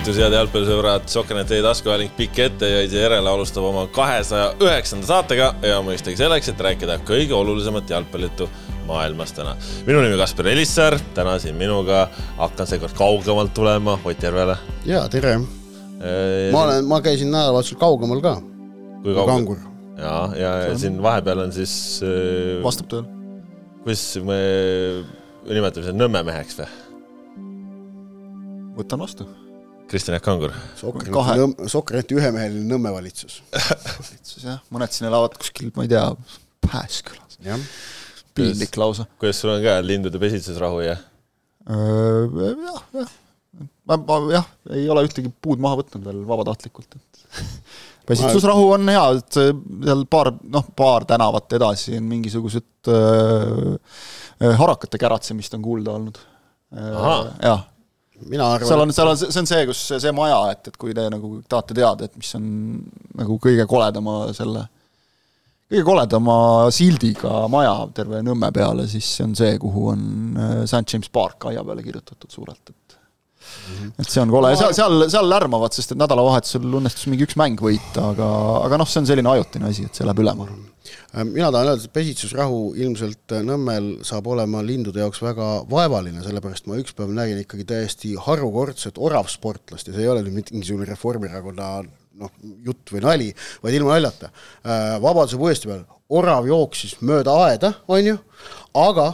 tervitus, head jalgpallisõbrad, Sokkernet teie taskuhääling pikk ette ja järele alustab oma kahesaja üheksanda saatega ja mõistagi selleks, et rääkida kõige olulisemat jalgpallijuttu maailmas täna. minu nimi Kaspar Elissaar, täna siin minuga hakkan seekord kaugemalt tulema Ott Järvele. ja tere e. ma olen, ma käisin nädalavahetusel kaugemal ka. kui kaugel? ja, ja, ja siin vahepeal on siis äh,. vastab tõele. kuidas me nimetame seda Nõmme meheks või? võtan vastu. Kristjan Jaak Kangur. Sokkerneti ühemeheline Nõmme valitsus valitsus jah, mõned siin elavad kuskil, ma ei tea, Pääskülas. piinlik lausa. kuidas sul on ka lindude pesitsusrahu ja? jah, jah. ma, ma jah, ei ole ühtegi puud maha võtnud veel vabatahtlikult, et pesitsusrahu on hea, et seal paar, noh, paar tänavat edasi on mingisugused äh, harakate käratsemist on kuulda olnud. jah mina arvan seal on, seal on, see on see, kus see maja, et, et kui te nagu tahate teada, et mis on nagu kõige koledama selle, kõige koledama sildiga maja terve Nõmme peale, siis see on see, kuhu on äh, St James Park aia peale kirjutatud suurelt, et mm -hmm. et see on kole ja seal, seal, seal lärmavad, sest et nädalavahetusel õnnestus mingi üks mäng võita, aga, aga noh, see on selline ajutine asi, et see läheb üle, ma arvan mina tahan öelda, et pesitsusrahu ilmselt äh, Nõmmel saab olema lindude jaoks väga vaevaline, sellepärast ma üks päev nägin ikkagi täiesti harukordset oravsportlast ja see ei ole nüüd mitte mingisugune Reformierakonna noh, jutt või nali, vaid ilma naljata. Äh, Vabaduse puiestee peal orav jooksis mööda aeda, on ju, aga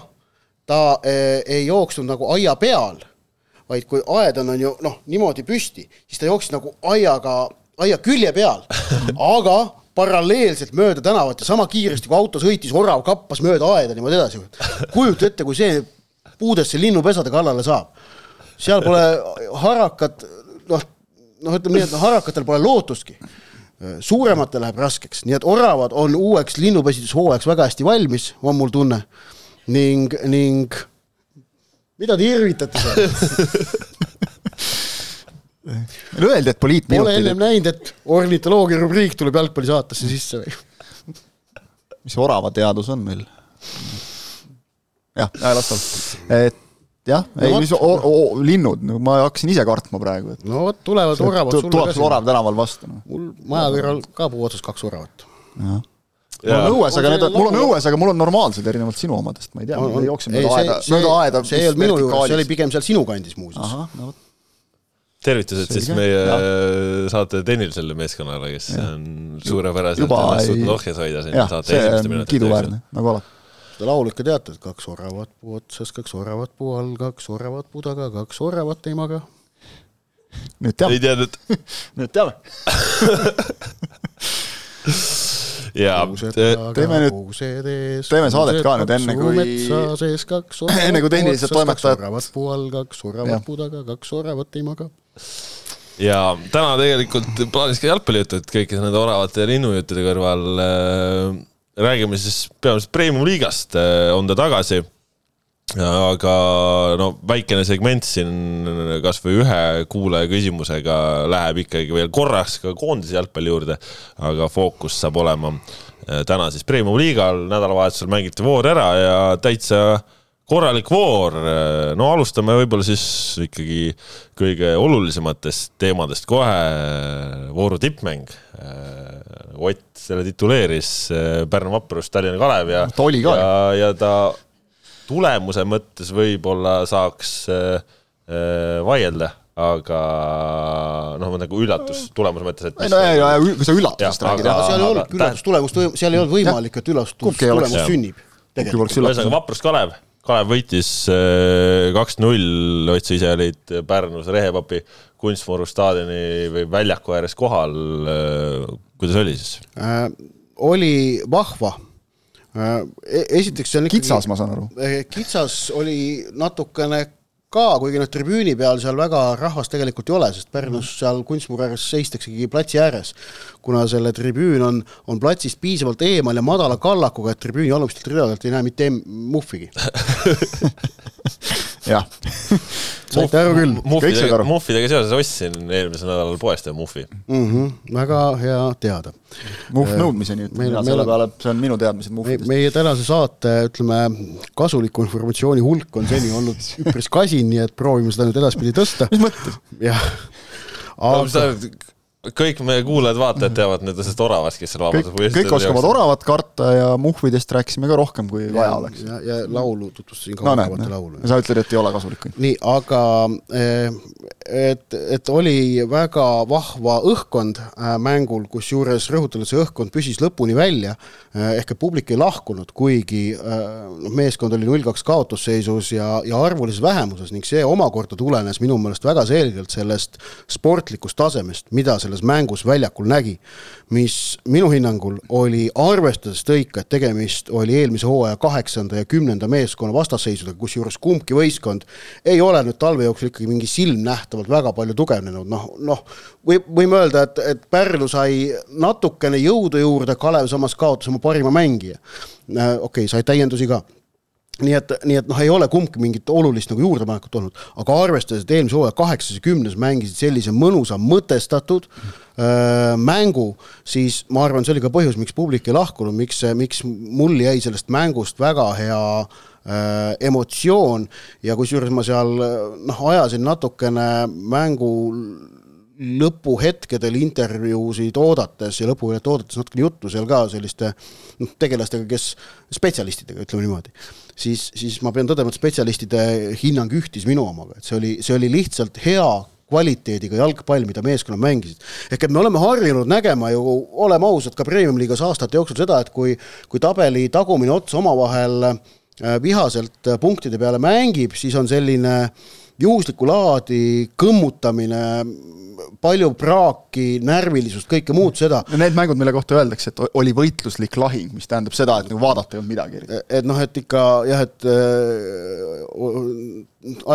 ta ei jooksnud nagu aia peal, vaid kui aed on, on ju noh, niimoodi püsti, siis ta jooksis nagu aiaga, aia külje peal, aga paralleelselt mööda tänavat ja sama kiiresti, kui auto sõitis, orav kappas mööda aeda niimoodi edasi. kujuta ette, kui see puudesse linnupesade kallale saab. seal pole harakat, noh, noh, ütleme nii, et harakatel pole lootustki. suurematel läheb raskeks, nii et oravad on uueks linnupesitushooajaks väga hästi valmis, on mul tunne. ning, ning mida te irvitate seal öeldi, et poliitminutid. Pole ennem näinud, et ornitoloogia rubriik tuleb jalgpallisaatesse sisse või? mis oravateadus on meil? jah, las olla. et jah no, ei, mis o, o, linnud, no ma hakkasin ise kartma praegu, et no vot, tulevad oravad sulle tuleb sul orav tänaval vastu no.. mul maja kõrval ka puu otsas kaks oravat. jah mul on õues, aga need on, mul on õues, aga mul on normaalsed, erinevalt sinu omadest, ma ei tea, ma ei jookse mööda aeda, mööda aeda. see ei olnud minu juures, see oli pigem seal sinu kandis muuseas. ahah, no vot tervitused Selge. siis meie ja. saate tehnilisele meeskonnale, kes ja. on suurepäraselt ennast suutnud ohjes hoida siin saate esimeste minutite kiiduväärne, nagu alati. seda laulu ikka teate, et kaks oravat puu otsas, kaks oravat puu all, kaks oravat puu taga, kaks oravat eimaga. nüüd teame. ei teadnud nüüd teame ja teeme nüüd, teeme saadet ka nüüd enne kui, enne kui tehnilised toimetajad. oravat puu all, kaks oravat puu taga, kaks oravat eimaga ja täna tegelikult plaanis ka jalgpallijutut kõikide nende oravate ja linnujuttude kõrval äh, räägime siis peamiselt Premium-liigast äh, on ta tagasi. Aga no väikene segment siin kasvõi ühe kuulaja küsimusega läheb ikkagi veel korraks ka koondise jalgpalli juurde, aga fookus saab olema äh, täna siis Premium-liigal, nädalavahetusel mängiti voor ära ja täitsa korralik voor, no alustame võib-olla siis ikkagi kõige olulisematest teemadest kohe, vooru tippmäng. Ott selle tituleeris, Pärnu Vaprus, Tallinna Kalev ja, ja, ja ta tulemuse mõttes võib-olla saaks äh, vaielda aga noh, nagu üllatus tulemuse mõttes, et ei no ja, ja kui sa üllatusest räägid, jah. seal ei olnud üllatustulemust, seal ei olnud võimalik, et üllatustulemus sünnib. ühesõnaga Vaprus Kalev Kalev võitis äh, kaks-null, Ott, sa ise olid Pärnus Rehepapi kunstmuru staadioni või väljaku ääres kohal. Äh, kuidas oli siis äh,? oli vahva äh,. Esiteks see on ikkagi kitsas, ma saan aru. Äh, kitsas oli natukene ka, kuigi noh, tribüüni peal seal väga rahvast tegelikult ei ole, sest Pärnus mhm. seal kunstmuru ääres seistaksegi platsi ääres. Kuna selle tribüün on, on platsist piisavalt eemal ja madala kallakuga, et tribüüni alumistelt ridadelt ei näe mitte muhvigi jah saite aru küll. muhvidega, muhvidega seoses ostsin eelmisel nädalal poest ühe muhvi mm. -hmm, väga hea teada. muhv äh, nõudmiseni, ütleme mina selle peale, see on minu teadmised muhvidest. meie tänase saate, ütleme, kasuliku informatsiooni hulk on seni olnud üpris kasin, nii et proovime seda nüüd edaspidi tõsta. mis mõttes? jah aga kõik meie kuulajad-vaatajad teavad nüüd sellest oravast, kes seal kõik, kõik oskavad oravat karta ja muhvidest rääkisime ka rohkem, kui vaja oleks. ja, ja laulu tutvustasin ka no oravate laulu. sa ütled, et ei ole kasulik. nii, aga eh, et, et oli väga vahva õhkkond äh, mängul, kusjuures rõhutan, et see õhkkond püsis lõpuni välja, äh, ehk et publik ei lahkunud, kuigi noh, meeskond oli null-kaks kaotusseisus ja, ja arvulises vähemuses ning see omakorda tulenes minu meelest väga selgelt sellest sportlikust tasemest, mida selles selles mängus väljakul nägi, mis minu hinnangul oli, arvestades tõika, et tegemist oli eelmise hooaja kaheksanda ja kümnenda meeskonna vastasseisudega, kusjuures kumbki võistkond ei ole nüüd talve jooksul ikkagi mingi silmnähtavalt väga palju tugevnenud, noh, noh, või võime öelda, et, et Pärnu sai natukene jõudu juurde, Kalev samas kaotas oma parima mängija. okei okay,, sai täiendusi ka nii et, nii et noh, ei ole kumbki mingit olulist nagu juurdepanekut olnud, aga arvestades, et eelmise hooaja kaheksas ja kümnes mängisid sellise mõnusa mõtestatud äh, mängu, siis ma arvan, see oli ka põhjus, miks publik ei lahkunud, miks, miks mul jäi sellest mängust väga hea äh, emotsioon. Ja kusjuures ma seal noh, ajasin natukene mängu lõpuhetkedel intervjuusid oodates ja lõpuhiljat oodates natukene juttu seal ka selliste noh, tegelastega, kes, spetsialistidega, ütleme niimoodi, siis, siis ma pean tõdema, et spetsialistide hinnang ühtis minu omaga, et see oli, see oli lihtsalt hea kvaliteediga jalgpall, mida meeskonnad mängisid. ehk et me oleme harjunud nägema ju, oleme ausad, ka Premium-liigas aastate jooksul seda, et kui, kui tabeli tagumine ots omavahel äh, vihaselt punktide peale mängib, siis on selline juhuslikku laadi kõmmutamine palju praaki, närvilisust, kõike muud seda. Need mängud, mille kohta öeldakse, et oli võitluslik lahing, mis tähendab seda, et nagu vaadata ei olnud midagi. et noh, et ikka jah, et äh,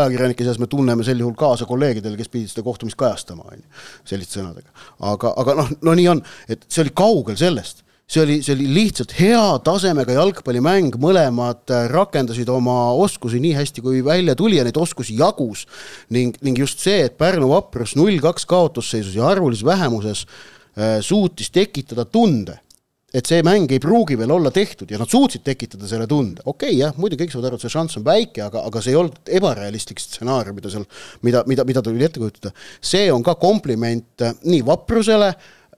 ajakirjanike seas me tunneme sel juhul kaasa kolleegidele, kes pidid seda kohtumist kajastama, on ju, selliste sõnadega. aga, aga noh, no nii on, et see oli kaugel sellest see oli, see oli lihtsalt hea tasemega jalgpallimäng, mõlemad äh, rakendasid oma oskusi nii hästi, kui välja tuli ja neid oskusi jagus. ning, ning just see, et Pärnu Vaprus null-kaks kaotusseisus ja arvulises vähemuses äh, suutis tekitada tunde, et see mäng ei pruugi veel olla tehtud ja nad suutsid tekitada selle tunde, okei okay, jah, muidugi kõik saavad aru, et see šanss on väike, aga, aga see ei olnud ebarealistlik stsenaarium, mida seal, mida, mida, mida tuli ette kujutada. see on ka kompliment äh, nii vaprusele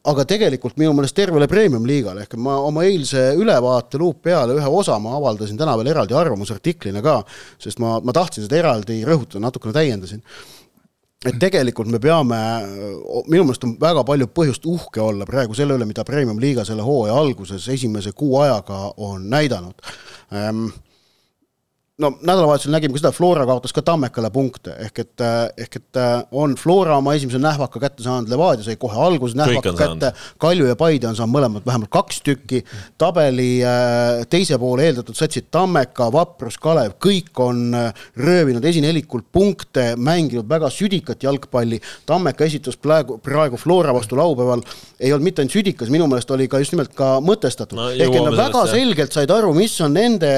aga tegelikult minu meelest tervele premium-liigale, ehk ma oma eilse ülevaate luup peale ühe osa ma avaldasin täna veel eraldi arvamusartiklina ka, sest ma, ma tahtsin seda eraldi rõhutada, natukene täiendasin. Et tegelikult me peame, minu meelest on väga palju põhjust uhke olla praegu selle üle, mida Premium-liiga selle hooaja alguses esimese kuu ajaga on näidanud. Ähm, no nädalavahetusel nägime ka seda, Flora kaotas ka Tammekale punkte, ehk et, äh, ehk et äh, on Flora oma esimese nähvaka kätte saanud, Levadia sai kohe alguses nähvaka kätte, Kalju ja Paide on saanud mõlemad vähemalt kaks tükki, tabeli äh, teise poole eeldatud satsid Tammeka, Vaprus, Kalev, kõik on röövinud esinelikult punkte, mänginud väga südikat jalgpalli, Tammeka esitus praegu, praegu Flora vastu laupäeval ei olnud mitte ainult südikas, minu meelest oli ka just nimelt ka mõtestatud. No,, ehk et nad väga selgelt said aru, mis on nende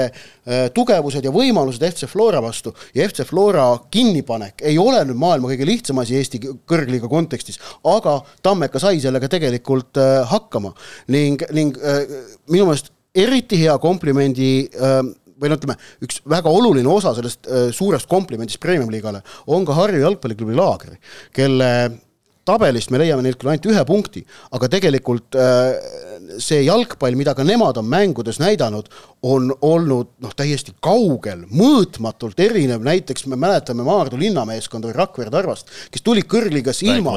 tugevused ja võimalused, võimalused FC Flora vastu ja FC Flora kinnipanek ei ole nüüd maailma kõige lihtsam asi Eesti kõrgliiga kontekstis, aga Tammeka sai sellega tegelikult äh, hakkama. Ning, ning äh, minu meelest eriti hea komplimendi äh, või no ütleme, üks väga oluline osa sellest suurest komplimendist Premium-liigale on ka Harju jalgpalliklubi Laagri, kelle tabelist me leiame neilt küll ainult ühe punkti, aga tegelikult see jalgpall, mida ka nemad on mängudes näidanud, on olnud noh, täiesti kaugel, mõõtmatult erinev, näiteks me mäletame Maardu linnameeskonda või Rakvere Tarvast, kes tulid kõrgliigasse ilma.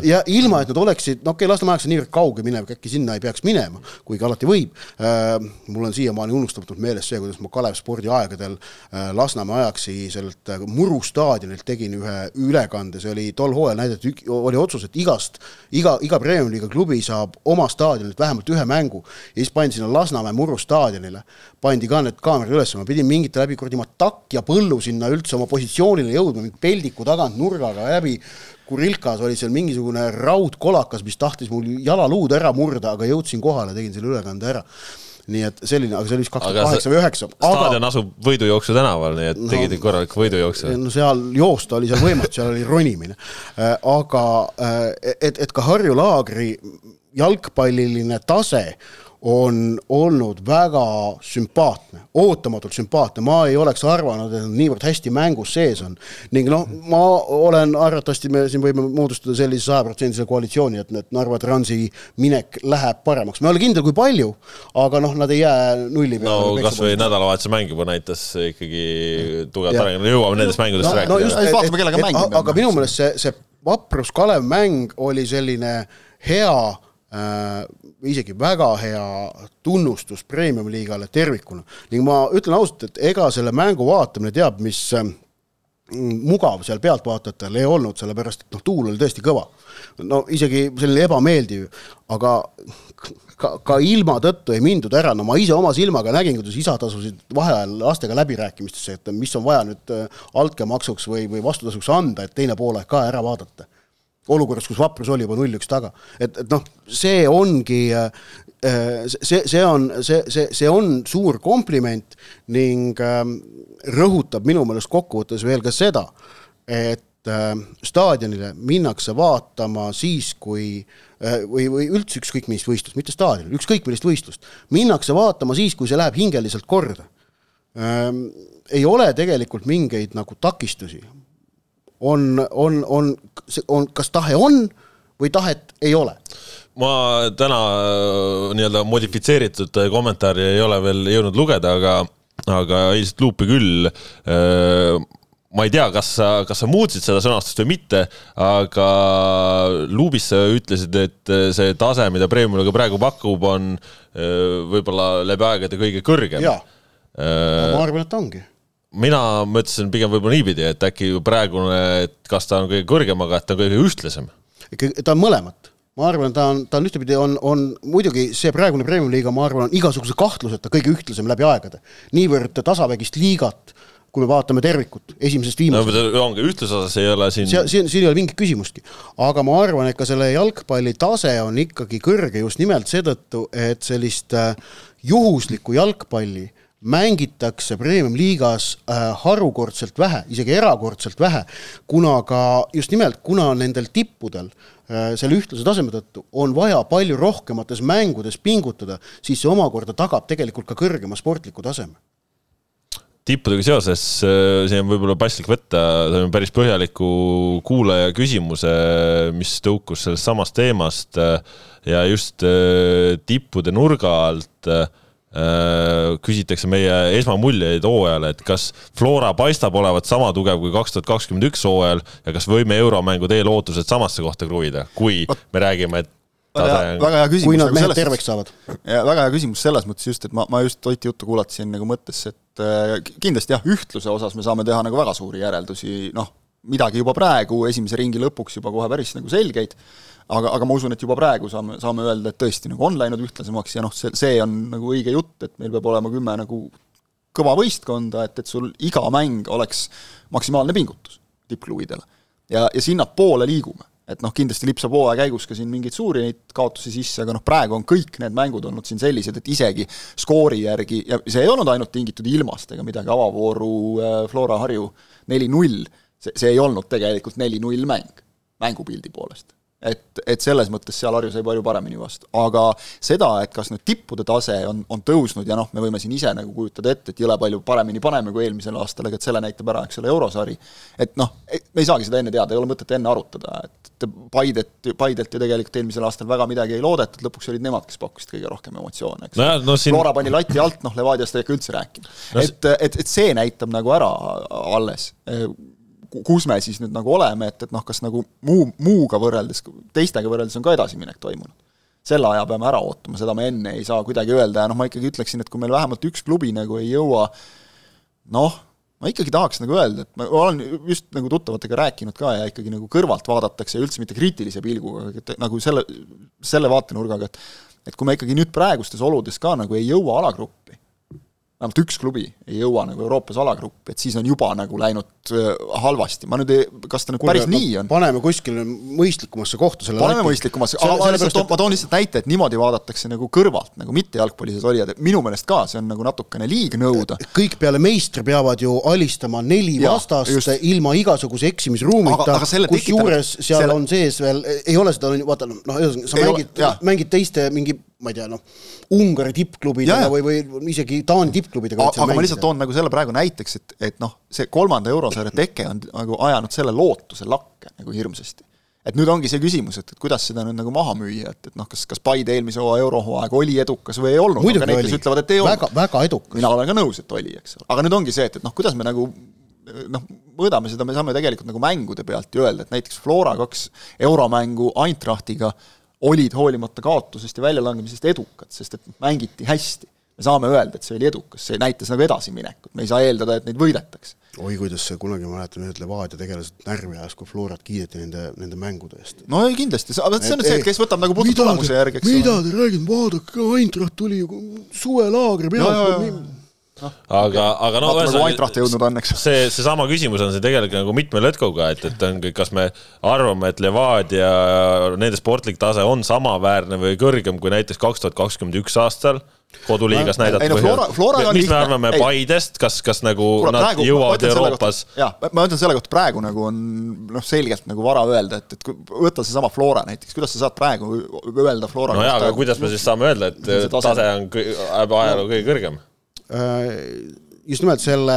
Jah. ja ilma, et nad oleksid, no okei okay,, Lasnamäe ajaks on niivõrd kauge minev, äkki sinna ei peaks minema, kuigi alati võib äh,. mul on siiamaani unustamatult meeles see, kuidas ma Kalev spordi aegadel äh, Lasnamäe ajaksi sellelt äh, Muru staadionilt tegin ühe ülekande, see oli tol hooajal näidati oli otsus, et igast, iga, iga Premium-liiga klubi saab oma staadionilt vähemalt ühe mängu ja siis pandi sinna Lasnamäe Murru staadionile, pandi ka need kaamerad üles, ma pidin mingite läbi kuradi oma takk ja põllu sinna üldse oma positsioonile jõudma, peldiku tagant nurgaga läbi Kurilkas oli seal mingisugune raudkolakas, mis tahtis mul jalaluud ära murda, aga jõudsin kohale, tegin selle ülekande ära nii et selline, aga see oli vist kaks tuhat kaheksa või üheksa. staadion asub Võidujooksu tänaval, nii et no, tegid korraliku võidujooksu. no seal joosta oli seal võimatu, seal oli ronimine. Äh, aga äh, et, et ka Harju laagri jalgpalliline tase on olnud väga sümpaatne, ootamatult sümpaatne, ma ei oleks arvanud, et nad niivõrd hästi mängus sees on. ning noh, ma olen, arvatavasti me siin võime moodustada sellise sajaprotsendilise koalitsiooni, et need Narva Transi minek läheb paremaks, ma ei ole kindel, kui palju, aga noh, nad ei jää nulli peale. no kasvõi nädalavahetuse mäng juba näitas ikkagi tugevalt arengut, jõuame nendest mängudest no, rääkida. no just, et, vaatame, kellega mängime. aga minu meelest see, see Vaprus Kalev mäng oli selline hea isegi väga hea tunnustus premium-liigale tervikuna. ning ma ütlen ausalt, et ega selle mängu vaatamine teab, mis äh, mugav seal pealtvaatajatel ei olnud, sellepärast et noh, tuul oli tõesti kõva. no isegi selline ebameeldiv, aga ka, ka ilma tõttu ei mindud ära, no ma ise oma silmaga nägin, kuidas isad asusid vaheajal lastega läbirääkimistesse, et mis on vaja nüüd äh, altkäemaksuks või, või vastutasuks anda, et teine poolaeg ka ära vaadata olukorras, kus Vaprus oli juba null-üks taga. et, et noh, see ongi, äh, see, see on, see, see, see on suur kompliment ning ähm, rõhutab minu meelest kokkuvõttes veel ka seda, et ähm, staadionile minnakse vaatama siis, kui äh, või, või üldse ükskõik millist võistlust, mitte staadionil, ükskõik millist võistlust, minnakse vaatama siis, kui see läheb hingeliselt korda. Ähm, ei ole tegelikult mingeid nagu takistusi, on, on, on, on, kas tahe on või tahet ei ole? ma täna äh, nii-öelda modifitseeritud kommentaari ei ole veel jõudnud lugeda, aga, aga eilset luupi küll äh, ma ei tea, kas sa, kas sa muutsid seda sõnastust või mitte, aga luubis sa ütlesid, et see tase, mida Premium ka praegu pakub, on äh, võib-olla läbi aegade kõige kõrgem. jaa, ma arvan, et ongi mina mõtlesin pigem võib-olla niipidi, et äkki praegune, et kas ta on kõige kõrgem, aga et ta on kõige ühtlasem. ta on mõlemat. ma arvan, ta on, ta on ühtepidi, on, on muidugi see praegune premium-liiga, ma arvan, on igasuguse kahtluseta kõige ühtlasem läbi aegade. niivõrd tasavägist liigat, kui me vaatame tervikut, esimesest viimasest no,. ongi, ühtluse osas ei ole siin siin, siin, siin ei ole mingit küsimustki. aga ma arvan, et ka selle jalgpalli tase on ikkagi kõrge just nimelt seetõttu, et sellist äh, juhuslikku jalgpalli mängitakse premium-liigas äh, harukordselt vähe, isegi erakordselt vähe, kuna ka just nimelt, kuna nendel tippudel äh, selle ühtlase taseme tõttu on vaja palju rohkemates mängudes pingutada, siis see omakorda tagab tegelikult ka kõrgema sportliku taseme. Tippudega seoses, äh, siin on võib-olla paslik võtta päris põhjaliku kuulaja küsimuse, mis tõukus sellest samast teemast ja just tippude nurga alt küsitakse meie esmamuljeid hooajale, et kas Flora paistab olevat sama tugev kui kaks tuhat kakskümmend üks hooajal ja kas võime euromängu teel ootused samasse kohta kruvida, kui me räägime, et väga hea, väga hea küsimus. kui nad mehed terveks saavad. ja väga hea küsimus selles mõttes just, et ma, ma just Oti juttu kuulatasin nagu mõttes, et äh, kindlasti jah, ühtluse osas me saame teha nagu väga suuri järeldusi, noh, midagi juba praegu, esimese ringi lõpuks juba kohe päris nagu selgeid aga, aga ma usun, et juba praegu saame, saame öelda, et tõesti nagu on läinud ühtlasemaks ja noh, see, see on nagu õige jutt, et meil peab olema kümme nagu kõva võistkonda, et, et sul iga mäng oleks maksimaalne pingutus tippklubidele. ja, ja sinnapoole liigume. et noh, kindlasti lipsab hooaja käigus ka siin mingeid suuri neid kaotusi sisse, aga noh, praegu on kõik need mängud olnud siin sellised, et isegi skoori järgi, ja see ei olnud ainult tingitud ilmast ega midagi, avavooru äh, Flora Harju neli-null, see, see ei olnud tegelikult neli-null mäng, mängupildi poolest et, et selles mõttes seal Harju sai palju paremini vastu, aga seda, et kas nüüd tippude tase on, on tõusnud ja noh, me võime siin ise nagu kujutada ette, et jõle palju paremini paneme kui eelmisel aastal, aga et selle näitab ära, eks ole, eurosari. et noh, me ei saagi seda enne teada, ei ole mõtet enne arutada, et Paidet, Paidelt ju tegelikult eelmisel aastal väga midagi ei loodetud, lõpuks olid nemad, kes pakkusid kõige rohkem emotsioone, eks no. No siin... Flora pani lati alt, noh, Levadiast ei hakka üldse rääkima no,. et, et, et see näitab nagu ära alles kus me siis nüüd nagu oleme, et, et noh, kas nagu muu, muuga võrreldes, teistega võrreldes on ka edasiminek toimunud. selle aja peame ära ootama, seda me enne ei saa kuidagi öelda ja noh, ma ikkagi ütleksin, et kui meil vähemalt üks klubi nagu ei jõua noh, ma ikkagi tahaks nagu öelda, et ma olen just nagu tuttavatega rääkinud ka ja ikkagi nagu kõrvalt vaadatakse üldse mitte kriitilise pilguga, nagu selle, selle vaatenurgaga, et et kui me ikkagi nüüd praegustes oludes ka nagu ei jõua alagruppi, vähemalt üks klubi ei jõua nagu Euroopas alagruppi, et siis on juba nagu läinud äh, halvasti, ma nüüd ei, kas ta nüüd Kuule, päris nii on? paneme kuskile mõistlikumasse kohta selle paneme mõistlikumasse, aga ma lihtsalt toon, ma toon lihtsalt näite, et niimoodi vaadatakse nagu kõrvalt, nagu mitte jalgpallis olijad, minu meelest ka see on nagu natukene liig nõuda. kõik peale meistri peavad ju alistama neli ja, vastast just. ilma igasuguse eksimisruumita, kusjuures seal selle... on sees veel, ei ole seda, vaata noh, ühesõnaga sa mängid, mängid teiste mingi ma ei tea, noh, Ungari tippklubidega või, või isegi Taani tippklubidega. aga ma lihtsalt toon nagu selle praegu näiteks, et, et noh, see kolmanda eurosarja teke on nagu ajanud selle lootuse lakke nagu hirmsasti et nüüd ongi see küsimus, et, et kuidas seda nüüd nagu maha müüa, et, et noh, kas, kas Paide eelmise hooaja eurohooaeg oli edukas või ei olnud, aga need, kes ütlevad, et ei olnud. väga, väga edukas. mina olen ka nõus, et oli, eks ole, aga nüüd ongi see, et, et noh, kuidas me nagu noh, mõõdame seda, me saame tegelikult nagu mängude pealt ju öelda, et näiteks Flora kaks euromängu Eintrachtiga olid hoolimata kaotusest ja väljalangemisest edukad, sest et mängiti hästi. me saame öelda, et see oli edukas, see näitas nagu edasiminekut, me ei saa eeldada, et neid võidetakse oi, kuidas see kunagi, ma mäletan, need Levadia tegelased närvi ajas, kui Florat kiideti nende, nende mängude eest. no ei, kindlasti, aga see on nüüd see, et kes võtab nagu puhtalt tulemuse järgi, eks mida te räägite, vaadake, Eintracht tuli suvelaagri pealt No. Aga, aga no eks. see, seesama küsimus on see tegelikult nagu mitme lõtkuga, et, et on, kas me arvame, et Levadia, nende sportlik tase on samaväärne või kõrgem kui näiteks kaks tuhat kakskümmend üks aastal koduliigas näidata no, Flora, Flora mis lihtne. me arvame ei. Paidest, kas, kas nagu Kura, nad praegu, jõuavad Euroopas? jah, ma ütlen selle kohta praegu nagu on noh, selgelt nagu vara öelda, et, et võta seesama Flora näiteks, kuidas sa saad praegu öelda Flora no jaa, aga kuidas me siis saame öelda, et tase, tase on ajaloo kõige kõrgem? Äh, just nimelt selle,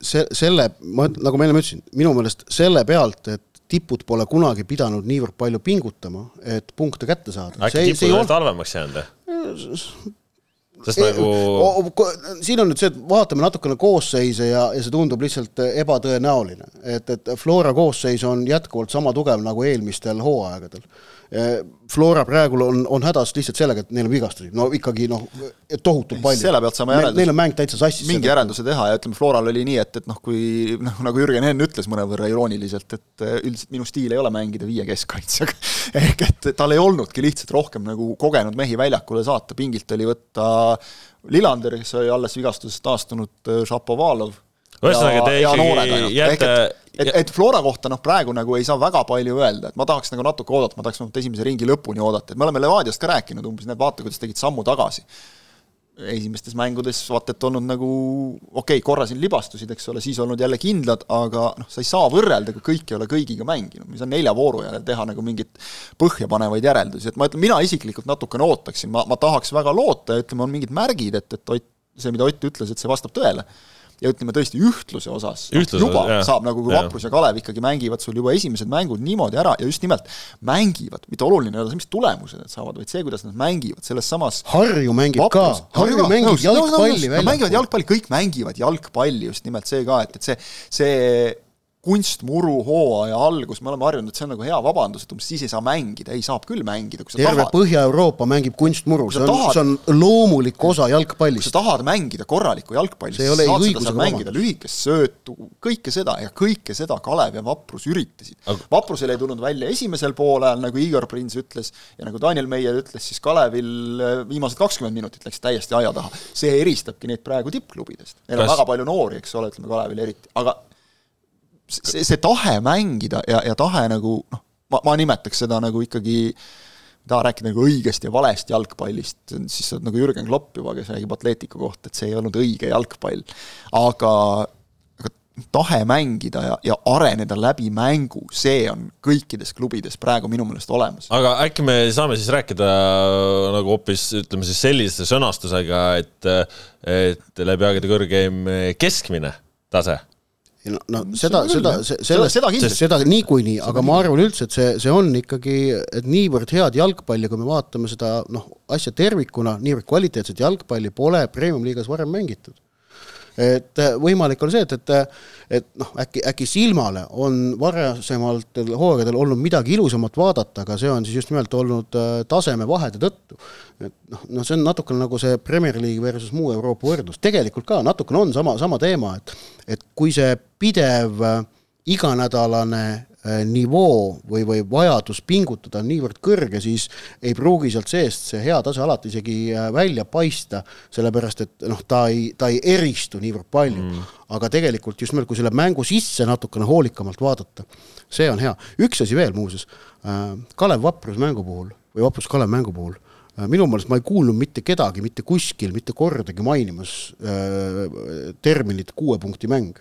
see, selle, ma, nagu ma enne ütlesin, minu meelest selle pealt, et tipud pole kunagi pidanud niivõrd palju pingutama, et punkte kätte saada. äkki tipud on halvemaks jäänud või? Sest nagu siin on nüüd see, et vaatame natukene koosseise ja, ja see tundub lihtsalt ebatõenäoline. et, et Flora koosseis on jätkuvalt sama tugev nagu eelmistel hooaegadel. Flora praegu on, on hädas lihtsalt sellega, et neil on vigastusi, no ikkagi noh, tohutult palju. selle pealt saame järelduse. Neil on mäng täitsa sassis. mingi järelduse teha ja ütleme, Floral oli nii, et, et noh, kui noh, nagu Jürgen Henn ütles mõnevõrra irooniliselt, et üldiselt minu stiil ei ole mängida viie keskkaitsjaga ehk et tal ei olnudki lihtsalt rohkem nagu kogenud mehi väljakule saata, pingilt oli võtta Lillander, oli alles vigastusest taastunud, Šapovalov. Ühesõnaga, te ikkagi jääte et, et Flora kohta noh, praegu nagu ei saa väga palju öelda, et ma tahaks nagu natuke oodata, ma tahaks vähemalt esimese ringi lõpuni oodata, et me oleme Levadiast ka rääkinud umbes, näed, vaata, kuidas tegid sammu tagasi. Esimestes mängudes vaata, et olnud nagu okei okay,, korra siin libastusid, eks ole, siis olnud jälle kindlad, aga noh, sa ei saa võrrelda, kui kõik ei ole kõigiga mänginud, me ei saa nelja vooru järel teha nagu mingit põhjapanevaid järeldusi, et ma ütlen, mina isiklikult natukene ootaksin, ma, ma tahaks väga loota ja ütleme, on mingid märgid, et, et Ott, see, mida Ott ütles, et see vastab tõele ja ütleme tõesti ühtluse osas. Ühtluse, juba jah, saab nagu, kui Vaprus ja Kalev ikkagi mängivad sul juba esimesed mängud niimoodi ära ja just nimelt mängivad, mitte oluline ei ole see, mis tulemused nad saavad, vaid see, kuidas nad mängivad selles samas Harju mängib Vaprus, ka, Harju mängib nõus, jalgpalli välja. mängivad jalgpalli, kõik mängivad jalgpalli, just nimelt see ka, et, et see, see kunstmuru hooaja algus, me oleme harjunud, et see on nagu hea vabandus, et umbes siis ei saa mängida, ei, saab küll mängida, kui sa terve tahad. Põhja-Euroopa mängib kunstmuru, see on, see on loomulik osa jalgpallist. kui sa tahad mängida korralikku jalgpalli, siis saad seda seal mängida, lühikest söötu, kõike seda ja kõike seda Kalev ja Vaprus üritasid Aga.... Vaprusel ei tulnud välja esimesel poolajal, nagu Igor Prins ütles, ja nagu Daniel Meier ütles, siis Kalevil äh, viimased kakskümmend minutit läks täiesti aia taha. see eristabki neid praegu tippklubidest. Neil on Kas... väga palju noori, eks ole, ütleme Kalevil eriti, aga see, see tahe mängida ja, ja tahe nagu noh, ma, ma nimetaks seda nagu ikkagi taha rääkida nagu õigest ja valest jalgpallist, siis sa oled nagu Jürgen Klopp juba, kes räägib Atletico kohta, et see ei olnud õige jalgpall. aga, aga tahe mängida ja, ja areneda läbi mängu, see on kõikides klubides praegu minu meelest olemas. aga äkki me saame siis rääkida nagu hoopis ütleme siis sellise sõnastusega, et et läbi aegade kõrgeim keskmine tase no, no seda, seda, sellest, seda, seda, seda niikuinii, aga ma arvan üldse, et see, see on ikkagi, et niivõrd head jalgpalli, kui me vaatame seda noh, asja tervikuna, niivõrd kvaliteetset jalgpalli pole Premium-liigas varem mängitud et äh, võimalik on see, et, et, et noh, äkki, äkki silmale on varasemalt hooaegadel olnud midagi ilusamat vaadata, aga see on siis just nimelt olnud äh, tasemevahede tõttu. et noh, noh, see on natukene nagu see Premier League versus muu Euroopa võrdlus, tegelikult ka natukene on sama, sama teema, et et kui see pidev äh, iganädalane Äh, nivoo või, või vajadus pingutada on niivõrd kõrge, siis ei pruugi sealt seest see hea tase alati isegi äh, välja paista, sellepärast et noh, ta ei, ta ei eristu niivõrd palju. Mm.. aga tegelikult just nimelt, kui selle mängu sisse natukene hoolikamalt vaadata, see on hea. üks asi veel muuseas, äh, Kalev Vaprus mängu puhul või Vaprus Kalev mängu puhul minu meelest ma ei kuulnud mitte kedagi mitte kuskil mitte kordagi mainimas äh, terminit kuue punkti mäng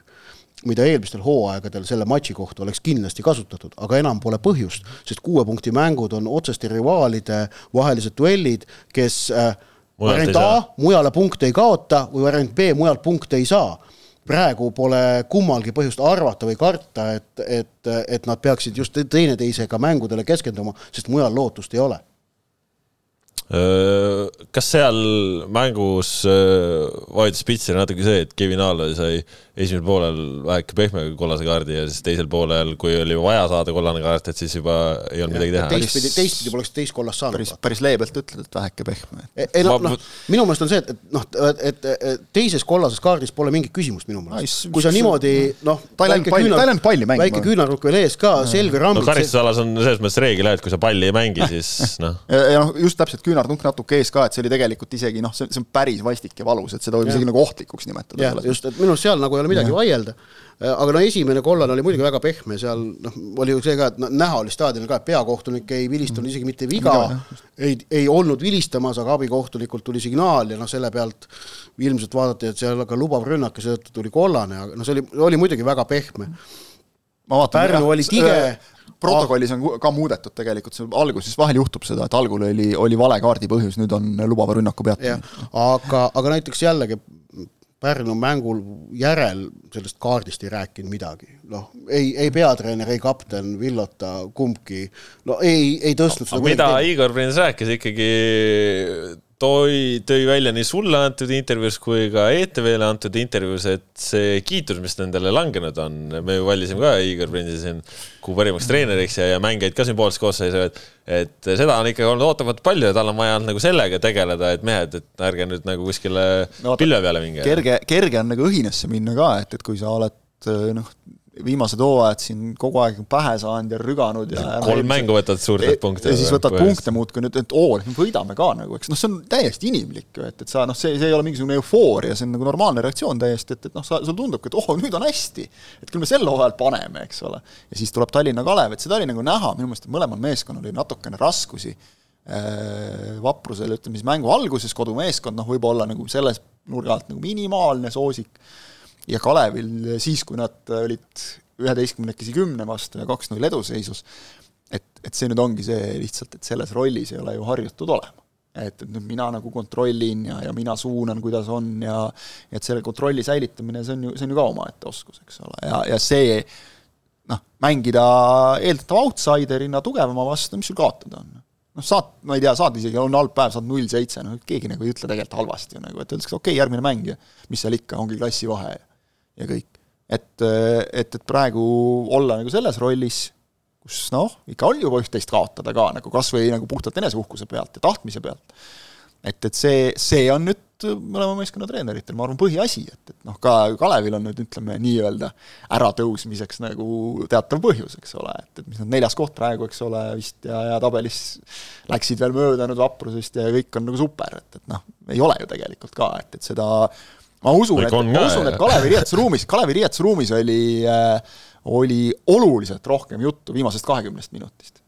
mida eelmistel hooaegadel selle matši kohta oleks kindlasti kasutatud, aga enam pole põhjust, sest kuue punkti mängud on otseste rivaalide vahelised duellid, kes äh, variant A, mujale punkte ei kaota või variant B, mujalt punkte ei saa. Praegu pole kummalgi põhjust arvata või karta, et, et, et nad peaksid just teineteisega mängudele keskenduma, sest mujal lootust ei ole. Kas seal mängus vaidlus pitsile natuke see, et Kevin Aalo sai esimesel poolel väheke pehme kollase kaardi ja siis teisel poolel, kui oli vaja saada kollane kaart, et siis juba ei olnud ja, midagi teha. teistpidi, teistpidi poleks teist kollast saanud. päris, päris leebelt ütled, et väheke pehme. ei noh, noh, minu meelest on see, et, et noh, et, et teises kollases kaardis pole mingit küsimust minu meelest. kui sa niimoodi noh, väike küünarnukk, väike küünarnukk veel ees ka, selge rambik. no karistusalas on selles mõttes reegel jah, et kui sa palli ei mängi, siis noh. ja noh, just täpselt küünarnukk natuke ees ka, et see oli tegelikult isegi noh, see, on päris vastik ja valus, et seda võib isegi nagu ohtlikuks nimetada. just, et minu arust seal nagu ei ole midagi vaielda. Äh, aga no esimene kollane oli muidugi väga pehme, seal noh, oli ju see ka, et näha oli staadionil ka, et peakohtunik ei vilistanud isegi mitte viga, ei, ei olnud vilistamas, aga abikohtunikult tuli signaal ja noh, selle pealt ilmselt vaadati, et seal ka lubav rünnak ja seetõttu tuli kollane, aga noh, see oli, oli muidugi väga pehme. Pärnu oli tige protokollis on ka muudetud tegelikult, see alguses vahel juhtub seda, et algul oli, oli vale kaardi põhjus, nüüd on lubava rünnaku peatamine. aga, aga näiteks jällegi Pärnu mängul järel sellest kaardist ei rääkinud midagi. noh, ei, ei peatreener, ei kapten, Villota, kumbki, no ei, ei tõstnud seda mida Igor Prins rääkis ikkagi toi, tõi välja nii sulle antud intervjuus kui ka ETV-le antud intervjuus, et see kiitus, mis nendele langenud on, me ju valisime ka Igor Prinsi siin kuu parimaks treeneriks ja, ja mängijaid ka sümboolses koosseisu, et et seda on ikkagi olnud ootamatult palju ja tal on vaja olnud nagu sellega tegeleda, et mehed, et ärge nüüd nagu kuskile no, pilve peale minge. kerge, kerge on nagu õhinesse minna ka, et, et kui sa oled noh, viimased hooajad siin kogu aeg pähe saanud ja rüganud ja kolm mängu võtad suurelt punkte. ja siis võtad punkte muudkui nüüd, et oo, nüüd võidame ka nagu, eks noh, see on täiesti inimlik ju, et, et sa noh, see, see ei ole mingisugune eufooria, see on nagu normaalne reaktsioon täiesti, et, et noh, sa, sul tundubki, et oh, nüüd on hästi. et küll me sel hooajal paneme, eks ole. ja siis tuleb Tallinna Kalev, et seda oli nagu näha, minu meelest mõlemal meeskonnal oli natukene raskusi äh, vaprusel, ütleme siis mängu alguses, kodumeeskond noh, võib-olla nagu selles nurga alt nagu minimaalne soosik ja Kalevil siis, kui nad olid üheteistkümnekesi kümne vastu ja kaks-null eduseisus, et, et see nüüd ongi see lihtsalt, et selles rollis ei ole ju harjutud olema. et, et nüüd mina nagu kontrollin ja, ja mina suunan, kuidas on ja et selle kontrolli säilitamine, see on ju, see on ju ka omaette oskus, eks ole, ja, ja see noh, mängida eeldatava outsiderina tugevama vastu, mis sul kaotada on? noh, saad, ma ei tea, saad isegi, on halb päev, saad null seitse, noh keegi nagu ei ütle tegelikult halvasti ju nagu, et öeldakse, okei okay,, järgmine mäng ja mis seal ikka, ongi klassivahe ja ja kõik. et, et, et praegu olla nagu selles rollis, kus noh, ikka on juba üht-teist kaotada ka nagu kas või nagu puhtalt eneseuhkuse pealt ja tahtmise pealt. et, et see, see on nüüd mõlema meeskonna treeneritel, ma arvan, põhiasi, et, et noh, ka Kalevil on nüüd ütleme nii-öelda äratõusmiseks nagu teatav põhjus, eks ole, et, et mis nad neljas koht praegu, eks ole, vist ja, ja tabelis läksid veel mööda nüüd vaprusest ja kõik on nagu super, et, et noh, ei ole ju tegelikult ka, et, et seda ma usun, et, ma usun, et Kalevi riietusruumis, Kalevi riietusruumis oli äh,, oli oluliselt rohkem juttu viimasest kahekümnest minutist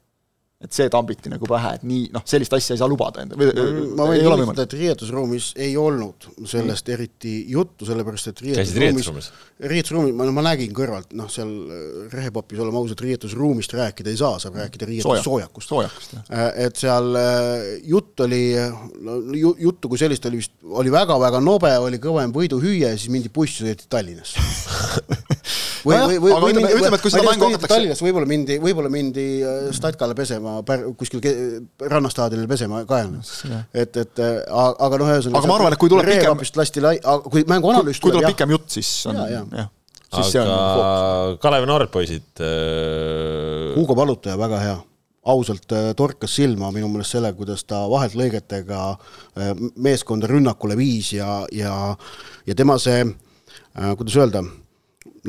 et see tambiti nagu pähe, et nii noh, sellist asja ei saa lubada endale. ma võin kinnitada, et riietusruumis ei olnud sellest mm. eriti juttu, sellepärast et riietusruumis, riietusruumis, ma, ma nägin kõrvalt, noh, seal äh, rehepapis, oleme ausad, riietusruumist rääkida ei saa, saab rääkida riietussoojakust. soojakust, jah. Äh, et seal äh, jutt oli, no juttu kui sellist oli vist, oli väga-väga nobe, oli kõvem võiduhüüe ja siis mindi bussi sõideti Tallinnasse või, või, või, või ütleme, ütleme, et kui seda mängu hakatakse Tallinnas võib-olla mindi, võib-olla mindi Statkale pesema, kuskil rannastaadionil pesema ka ennast. et, et aga noh, ühesõnaga aga ma arvan, et kui tuleb pikem lasti lai-, kui mängu analüüs kui tuleb pikem jutt, siis on jah. Siis aga Kalevi noored poisid äh.... Hugo Palutaja, väga hea. Ausalt äh, torkas silma minu meelest sellega, kuidas ta vahelt lõigetega äh, meeskonda rünnakule viis ja, ja, ja tema see, äh, kuidas öelda,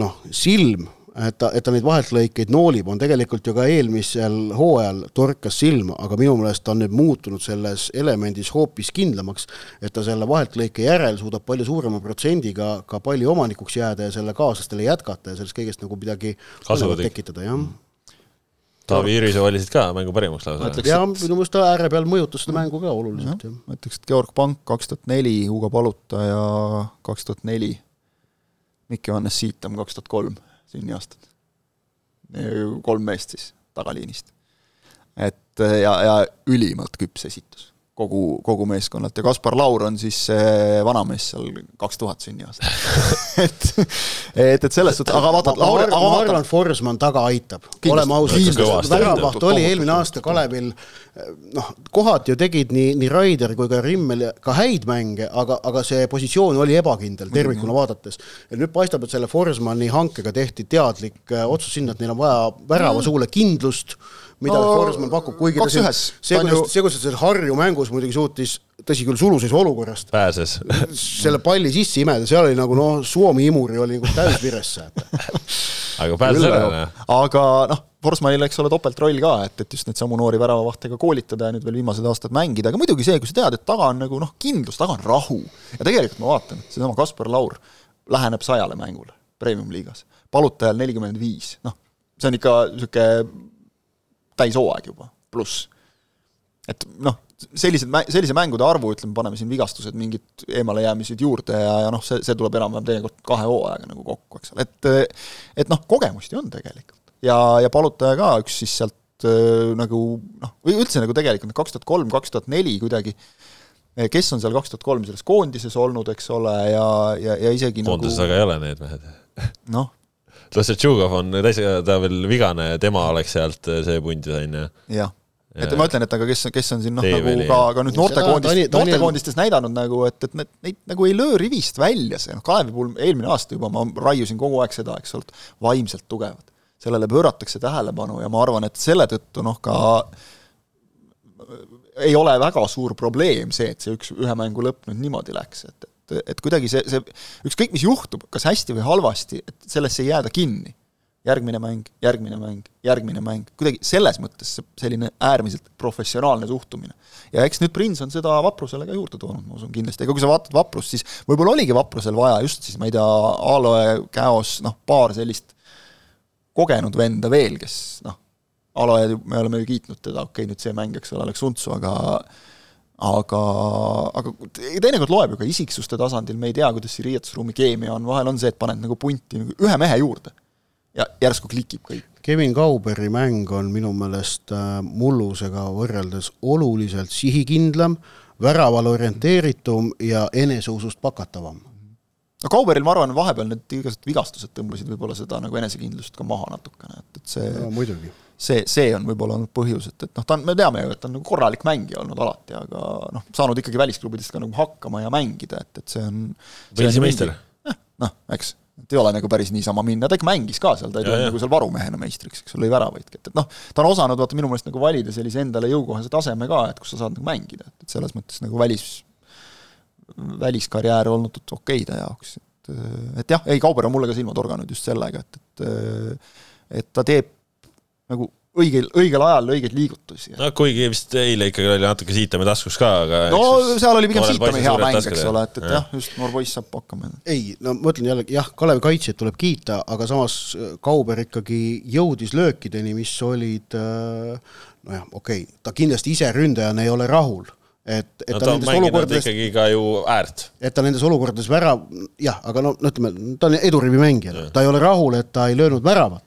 noh, silm, et ta, et ta neid vaheltlõikeid noolib, on tegelikult ju ka eelmisel hooajal torkas silma, aga minu meelest ta on nüüd muutunud selles elemendis hoopis kindlamaks, et ta selle vaheltlõike järel suudab palju suurema protsendiga ka palli omanikuks jääda ja selle kaaslastele jätkata ja sellest kõigest nagu midagi tekitada, jah Taavi Irise valisid ka mängu parimaks lausa. ja minu meelest ta ääre peal mõjutas seda mängu ka oluliselt, jah. ma ütleks, et Georg Pank kaks tuhat neli, Hugo Paluta ja kaks tuhat neli Mikk Johannes Siitam, kaks tuhat kolm sünniaastat. kolm meest siis tagaliinist. et ja, ja ülimalt küps esitus kogu, kogu meeskonnalt ja Kaspar Laur on siis vanamees seal kaks tuhat sünniaastat et, et, et selles suhtes, aga vaata, Laur, ma arvan, Forsman taga aitab, oleme ausad, väravaht oli eelmine aasta Kalevil noh, kohati ju tegid nii, nii Raider kui ka Rimmel ka häid mänge, aga, aga see positsioon oli ebakindel tervikuna vaadates. ja nüüd paistab, et selle Forsmani hankega tehti teadlik äh, otsus sinna, et neil on vaja värava suule kindlust mida no, Forsman pakub, kuigi ta siin, see, kuidas, see, kuidas ta seal Harju mängus muidugi suutis, tõsi küll, suluses olukorrast. pääses. selle palli sisse imeda, seal oli nagu noh, Suomi imuri oli nagu täis viresse aga pääses ära, jah. aga noh, Forsmanil, eks ole, topeltroll ka, et, et just neid samu noori väravavahte ka koolitada ja nüüd veel viimased aastad mängida, aga muidugi see, kui sa tead, et taga on nagu noh, kindlus, taga on rahu. ja tegelikult ma vaatan, seesama Kaspar Laur läheneb sajale mängule premium-liigas, palutajal nelikümmend viis, noh, see on ikka niisugune täishooaeg juba, pluss. et noh, sellised, sellise mängude arvu, ütleme, paneme siin vigastused, mingid eemalejäämised juurde ja, ja noh, see, see tuleb enam-vähem teinekord kahe hooajaga nagu kokku, eks ole, et et noh, kogemust ju on tegelikult. ja, ja Palutaja ka üks siis sealt äh, nagu noh, või üldse nagu tegelikult kaks tuhat kolm, kaks tuhat neli kuidagi kes on seal kaks tuhat kolm selles koondises olnud, eks ole, ja, ja, ja isegi koondises nagu... aga ei ole need mehed. noh, Tlosetšugov on täitsa, ta veel vigane, tema oleks sealt see punt ju, on ju. jah et ma ütlen, et aga kes, kes on siin noh, nagu ka, ka nüüd noortekoondist, noortekoondistes näidanud nagu, et, et need, neid nagu ei löö rivist välja, see noh, Kalevi puhul eelmine aasta juba ma raiusin kogu aeg seda, eks ole, vaimselt tugevad. sellele pööratakse tähelepanu ja ma arvan, et selle tõttu noh, ka ei ole väga suur probleem see, et see üks, ühe mängu lõpp nüüd niimoodi läks, et, et, et kuidagi see, see ükskõik, mis juhtub, kas hästi või halvasti, et sellesse ei jääda kinni. järgmine mäng, järgmine mäng, järgmine mäng, kuidagi selles mõttes selline äärmiselt professionaalne suhtumine. ja eks nüüd Prins on seda Vaprusele ka juurde toonud, ma usun kindlasti, ega kui sa vaatad Vaprust, siis võib-olla oligi Vaprusel vaja just siis, ma ei tea, Aloe, Käos, noh, paar sellist kogenud venda veel, kes noh, Aloe, me oleme ju kiitnud teda, okei okay,, nüüd see mäng, eks ole, läks untsu, aga aga, aga teinekord loeb ju ka isiksuste tasandil, me ei tea, kuidas see riietusruumi keemia on, vahel on see, et paned nagu punti nagu ühe mehe juurde ja järsku klikib kõik. Kevin Kauberi mäng on minu meelest äh, mullusega võrreldes oluliselt sihikindlam, väravale orienteeritum ja eneseusust pakatavam. No Kauberil, ma arvan, vahepeal need igasugused vigastused tõmbasid võib-olla seda nagu enesekindlust ka maha natukene, et, et see no, muidugi. see, see on võib-olla olnud põhjus, et, et noh, ta on, me teame ju, et ta on nagu korralik mängija olnud alati, aga noh, saanud ikkagi välisklubidest ka nagu hakkama ja mängida, et, et see on Walesi meister. noh, eks, et ei ole nagu päris niisama minna, ta ikka mängis ka seal, ta ei tulnud nagu seal varumehena meistriks, eks lõi väravaidki, et, et noh, ta on osanud vaata minu meelest nagu valida sellise endale jõukohase taseme ka, et kus sa saad nagu mängida, et, et selles mõttes nagu välis, väliskarjäär olnud okei ta jaoks, et et jah, ei, Kauber on mulle ka silma torganud just sellega, et, et et ta teeb nagu õigel, õigel ajal õigeid liigutusi. no kuigi vist eile ikkagi oli natuke Siitami taskus ka, aga no seal oli pigem Siitami hea mäng, eks ole, et, et jah, just noor poiss saab hakkama. ei, no ma ütlen jällegi jah, Kalevi kaitsjaid tuleb kiita, aga samas äh, Kauber ikkagi jõudis löökideni, mis olid äh, nojah, okei okay,, ta kindlasti ise ründajana ei ole rahul et, et no, ta, ta nendes olukordades ikkagi ka ju äärt. et ta nendes olukordades värav, jah, aga no ütleme, ta on edurivi mängija, ta ei ole rahul, et ta ei löönud väravat.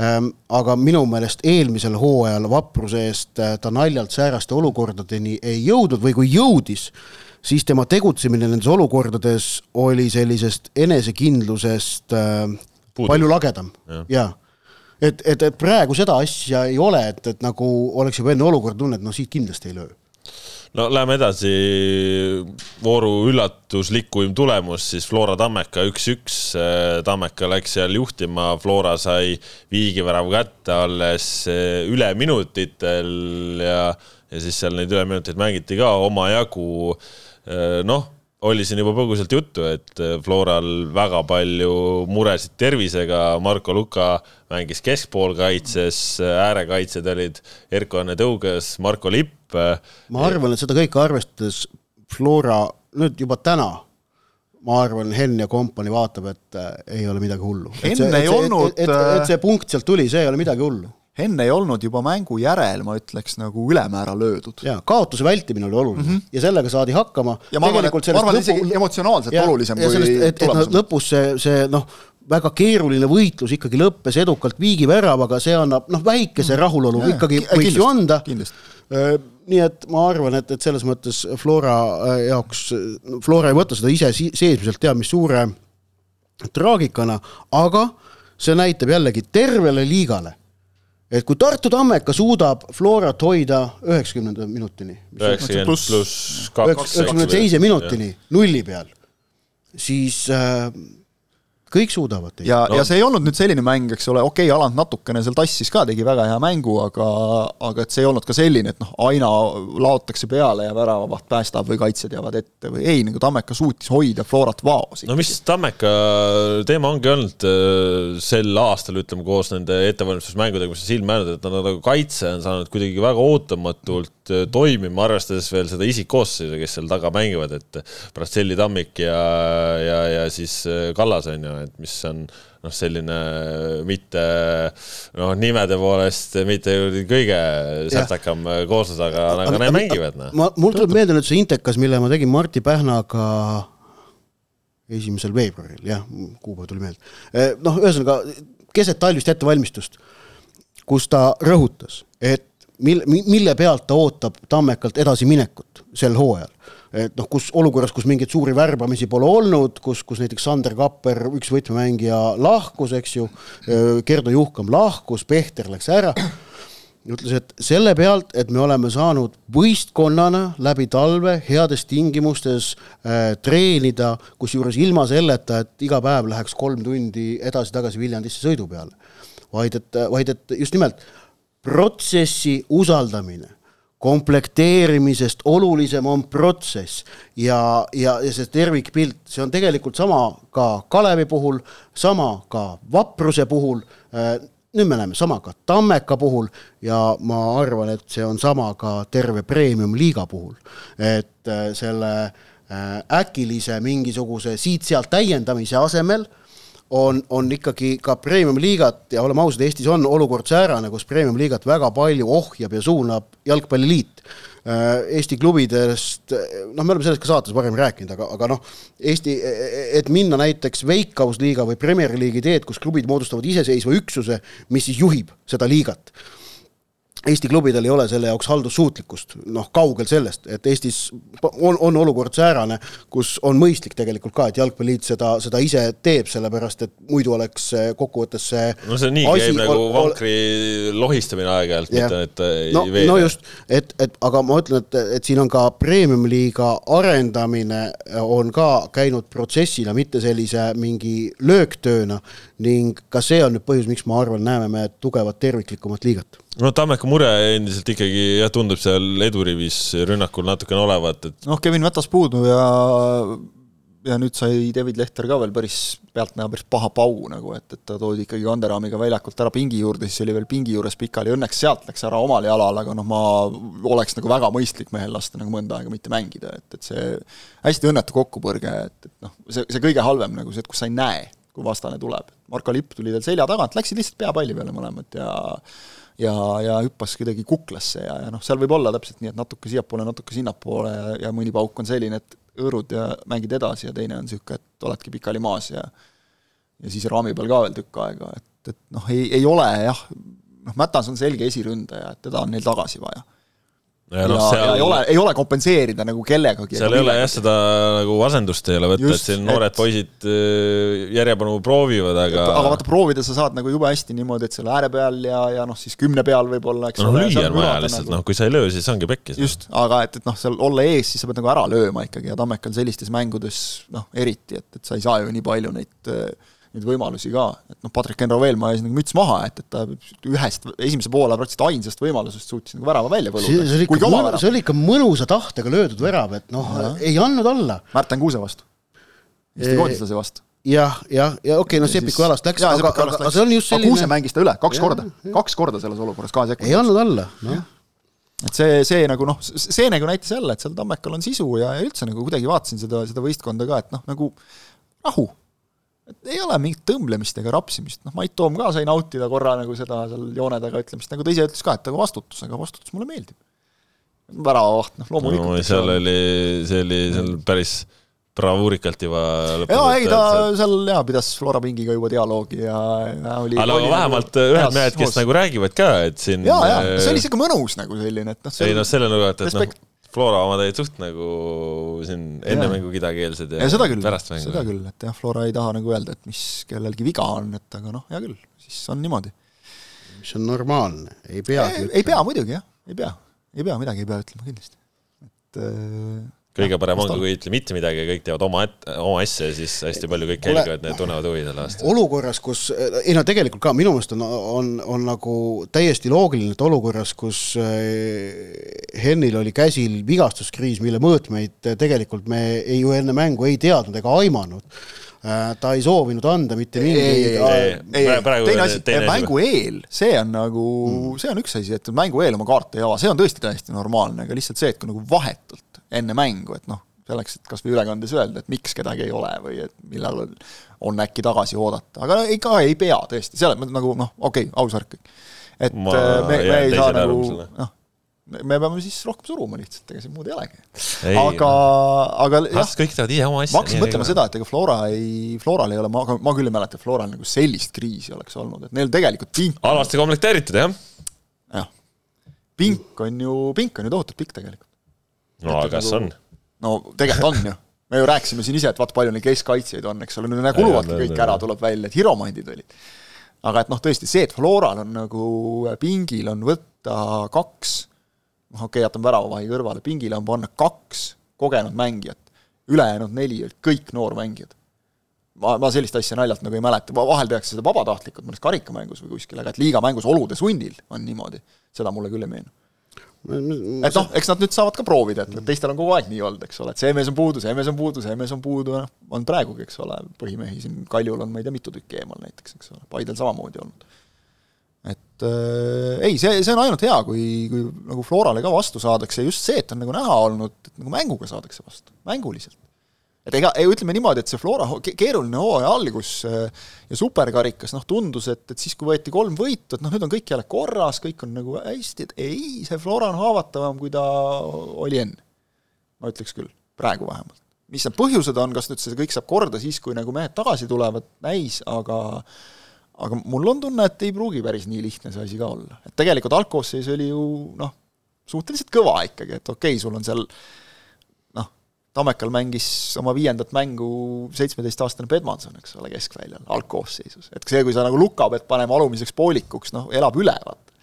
Ehm, aga minu meelest eelmisel hooajal vapruse eest äh, ta naljalt sääraste olukordadeni ei jõudnud või kui jõudis, siis tema tegutsemine nendes olukordades oli sellisest enesekindlusest äh, Puudub. palju lagedam. Ja, ja et, et, et praegu seda asja ei ole, et, et nagu oleks juba enne olukorda tunne, et noh, siit kindlasti ei löö no läheme edasi, vooru üllatuslikuim tulemus siis Flora Tammeka üks-üks. Tammeka läks seal juhtima, Flora sai viigivärava kätte alles eh, üleminutitel ja, ja siis seal neid üleminuteid mängiti ka omajagu. Eh, noh, oli siin juba põgusalt juttu, et Floral väga palju muresid tervisega, Marko Luka mängis keskpoolkaitses, äärekaitsjad olid Erko-Anne Tõuges, Marko Lipp, Äh, ma arvan, et seda kõike arvestades Flora nüüd juba täna ma arvan, Henn ja kompanii vaatab, et äh, ei ole midagi hullu. Henn ei olnud et, et, et see punkt sealt tuli, see ei ole midagi hullu. Henn ei olnud juba mängu järel, ma ütleks, nagu ülemäära löödud. jaa, kaotuse vältimine oli oluline mm -hmm. ja sellega saadi hakkama. ja ma arvan, et, ma arvan, et isegi emotsionaalselt ja, olulisem ja kui et, et noh, lõpus see, see noh, väga keeruline võitlus ikkagi lõppes edukalt viigiväravaga, see annab noh, väikese mhm. rahulolu ja, ikkagi võiks kindlasti, ju anda. Äh, nii et ma arvan, et, et selles mõttes Flora äh, jaoks, Flora ei võta seda ise seesmiselt teab mis suure traagikana, aga see näitab jällegi tervele liigale et kui Tartu Tammeka suudab Florat hoida üheksakümnenda minutini. üheksakümmend pluss kaks. üheksakümne teise minutini nulli peal, siis äh, kõik suudavad teha. ja no., ja see ei olnud nüüd selline mäng, eks ole, okei okay,, Alant natukene seal tassis ka, tegi väga hea mängu, aga aga et see ei olnud ka selline, et noh, aina laotakse peale ja väravavaht päästab või kaitsjad jäävad ette või ei, nagu Tammeka suutis hoida Florat vaos. no mis Tammeka teema ongi olnud äh, sel aastal, ütleme koos nende ettevalmistusmängudega, mis on silma jäänud, et nad nagu kaitse on saanud kuidagi väga ootamatult äh, toimima, arvestades veel seda isikkoosseisu, kes seal taga mängivad, et Braceli Tammik ja, ja, ja siis äh, Kallas on ju et mis on noh, selline mitte noh, nimede poolest mitte kõige särtsakam kooslus, aga, aga nad mängivad. noh. ma, mul tuleb meelde nüüd see intekas, mille ma tegin Martti Pähnaga esimesel veebruaril, jah, kuupäev tuli meelde. Eh, noh, ühesõnaga keset talvist ettevalmistust, kus ta rõhutas, et mil-, mille pealt ta ootab Tammekalt edasiminekut sel hooajal et noh, kus olukorras, kus mingeid suuri värbamisi pole olnud, kus, kus näiteks Sander Kapper, üks võtmemängija lahkus, eks ju, Gerdo Juhkam lahkus, Pehter läks ära ütles, et selle pealt, et me oleme saanud võistkonnana läbi talve heades tingimustes äh, treenida, kusjuures ilma selleta, et iga päev läheks kolm tundi edasi-tagasi Viljandisse sõidu peale. vaid et, vaid et just nimelt protsessi usaldamine komplekteerimisest olulisem on protsess ja, ja, ja see tervikpilt, see on tegelikult sama ka Kalevi puhul, sama ka Vapruse puhul, äh, nüüd me näeme sama ka Tammeka puhul ja ma arvan, et see on sama ka terve premium-liiga puhul. et äh, selle äh, äkilise mingisuguse siit-sealt täiendamise asemel on, on ikkagi ka premium-liigat ja oleme ausad, Eestis on olukord säärane, kus premium-liigat väga palju ohjab ja suunab jalgpalliliit. Äh, Eesti klubidest, noh, me oleme sellest ka saates varem rääkinud, aga, aga noh, Eesti, et minna näiteks veikkausliiga või Premier League'i teed, kus klubid moodustavad iseseisva üksuse, mis siis juhib seda liigat Eesti klubidel ei ole selle jaoks haldussuutlikkust, noh, kaugel sellest, et Eestis on, on olukord säärane, kus on mõistlik tegelikult ka, et Jalgpalliliit seda, seda ise teeb, sellepärast et muidu oleks kokkuvõttes see no see nii käib nagu vankri lohistamine aeg-ajalt, mitte et no, no just, et, et aga ma ütlen, et, et siin on ka premium-liiga arendamine on ka käinud protsessina, mitte sellise mingi lööktööna ning ka see on nüüd põhjus, miks ma arvan, näeme me tugevat terviklikumat liigat no Tammeka mure endiselt ikkagi jah, tundub seal edurivis rünnakul natukene olevat, et noh, Kevin Mätas puudu ja ja nüüd sai David Lehter ka veel päris pealtnäha päris paha paugu nagu, et, et ta toodi ikkagi kanderaamiga väljakult ära pingi juurde, siis oli veel pingi juures pikali, õnneks sealt läks ära omal jalal, aga noh, ma oleks nagu väga mõistlik mehel lasta nagu mõnda aega mitte mängida, et, et see hästi õnnetu kokkupõrge, et, et noh, see, see kõige halvem nagu see, et kus sa ei näe, kui vastane tuleb. Marko Lipp tuli tal selja tagant, läksid lihtsalt peapalli peale mõlemad ja ja, ja hüppas kuidagi kuklasse ja, ja noh, seal võib olla täpselt nii, et natuke siiapoole, natuke sinnapoole ja, ja mõni pauk on selline, et hõõrud ja mängid edasi ja teine on niisugune, et oledki pikali maas ja ja siis raami peal ka veel tükk aega, et, et noh, ei, ei ole jah, noh, Mätas on selge esiründaja, et teda on neil tagasi vaja ja, no, ja, seal... ja ei ole, ei ole kompenseerida nagu kellegagi. seal ei ole jah, seda nagu asendust ei ole võtta, et siin noored et... poisid äh, järjepanu proovivad, aga aga vaata, proovida sa saad nagu jube hästi niimoodi, et selle ääre peal ja, ja noh, siis kümne peal võib-olla, eks no, ole. lüüa on vaja lihtsalt nagu..., noh, kui sa ei löö, siis ongi pekkis. just, aga et, et noh, seal olla ees, siis sa pead nagu ära lööma ikkagi ja Tammekal sellistes mängudes noh, eriti, et, et sa ei saa ju nii palju neid äh, neid võimalusi ka, et noh, Patrick Henro veel, ma ajasin nagu müts maha, et, et ta ühest, esimese poole praktiliselt ainsast võimalusest suutis nagu värava välja põluda. see oli ikka mõnusa tahtega löödud värav, et noh, ei andnud alla. Märten Kuuse vastu. Eesti koondislase vastu. jah, jah, ja okei okay,, no Sepiku jalast läks, aga, aga, aga see on just selline Kuuse mängis ta üle kaks ja, korda, kaks korda selles olukorras kahe sekundi. ei andnud alla, noh. Et see, see nagu noh, see nagu näitas jälle, et seal Tammekal on sisu ja, ja üldse nagu kuidagi vaatasin seda, seda võistkonda ka, et noh, nagu rahu, et ei ole mingit tõmblemist ega rapsimist, noh Mait Toom ka sai nautida korra nagu seda seal joone taga ütlemist, nagu ta ise ütles ka, et aga vastutus, aga vastutus mulle meeldib. väravavaht, noh loomulikult no, seal oli, see oli seal päris bravuurikalt juba jaa, ei ta seal jaa, pidas Flora Pingiga juba dialoogi ja, ja oli aga oli vähemalt nagu ühed mehed, kes hoos. nagu räägivad ka, et siin jaa, jaa, see oli isegi mõnus nagu selline, et noh, see ei noh, selle nagu, et, et noh Flora omad olid suht nagu siin enne Jaa. mängu kidakeelsed ja, ja seda küll, pärast mängu. seda küll, et jah, Flora ei taha nagu öelda, et mis kellelgi viga on, et aga noh, hea küll, siis on niimoodi. mis on normaalne, ei ei, peagi ei pea muidugi jah, ei pea, ei pea midagi ei pea ütlema kindlasti. et äh, kõige parem las on, ta kui ei ütle mitte midagi ja kõik teevad oma, oma asja ja siis hästi palju kõik jälgivad, need tunnevad huvi selle vastu. olukorras, kus, ei no tegelikult ka minu meelest on, on, on nagu täiesti loogiline, et olukorras, kus eh, Hennil oli käsil vigastuskriis, mille mõõtmeid tegelikult me ei, ju enne mängu ei teadnud ega aimanud, ta ei soovinud anda mitte ei, ei, ei, mingeid teine asi mängu eel, see on nagu mm., see on üks asi, et mängu eel oma kaarte ei ava, see on tõesti täiesti normaalne, aga lihtsalt see, et kui nagu vahetult enne mängu, et noh, selleks, et kas või ülekandes öelda, et miks kedagi ei ole või et millal on, on äkki tagasi oodata, aga ei ka ei pea tõesti, selles mõttes nagu noh, okei okay,, aus värk et Ma äh, me, me jään ei saa nagu noh, me peame siis rohkem suruma lihtsalt, ega siin muud ei olegi. Aga, aga jah, kõik teevad ise oma asja. ma hakkasin mõtlema seda, et ega Flora ei, Floral ei ole, ma, ma küll ei mäleta, et Floral nagu sellist kriisi oleks olnud, et neil tegelikult pink halvasti komplekteeritud, jah? jah, pink on ju, pink on ju tohutult pikk tegelikult. No aga kas on? no tegelikult on ju. me ju rääkisime siin ise, et vaata palju neil keskkaitsjaid on, eks ole, need kuluvadki Ei, kõik ära, tuleb välja, et Hiromandid olid. aga et noh, tõesti see, et Floral on nagu pingil on võtta kaks, noh okei okay,, jätame väravavahi kõrvale, pingile on panna kaks kogenud mängijat, ülejäänud neli olid kõik noormängijad. ma, ma sellist asja naljalt nagu ei mäleta, vahel tehakse seda vabatahtlikult mõnes karikamängus või kuskil, aga et liigamängus olude sunnil on niimoodi, seda mulle küll ei meenu et noh, eks nad nüüd saavad ka proovida, et teistel on kogu aeg nii olnud, eks ole, et see mees on puudu, see mees on puudu, see mees on puudu, noh, on praegugi, eks ole, põhimehi siin Kaljul on ma ei tea mitu tükki eemal näiteks, eks ole, Paidel samamoodi olnud. et äh, ei, see, see on ainult hea, kui, kui nagu Florale ka vastu saadakse, just see, et on nagu näha olnud, et nagu mänguga saadakse vastu, mänguliselt. Et ega, ütleme niimoodi, et see Flora keeruline hooaja algus äh, ja superkarikas, noh tundus, et, et siis, kui võeti kolm võitu, et noh, nüüd on kõik jälle korras, kõik on nagu hästi, et ei, see Flora on haavatavam, kui ta oli enne. ma ütleks küll, praegu vähemalt. mis need põhjused on, kas nüüd see kõik saab korda siis, kui nagu mehed tagasi tulevad, näis, aga aga mul on tunne, et ei pruugi päris nii lihtne see asi ka olla. et tegelikult algkoosseis oli ju noh, suhteliselt kõva ikkagi, et okei okay,, sul on seal Tammekal mängis oma viiendat mängu seitsmeteistaastane Pedmanson, eks ole, keskväljal, algkoosseisus. et see, kui sa nagu luka pead panema alumiseks poolikuks, noh, elab üle, vaata.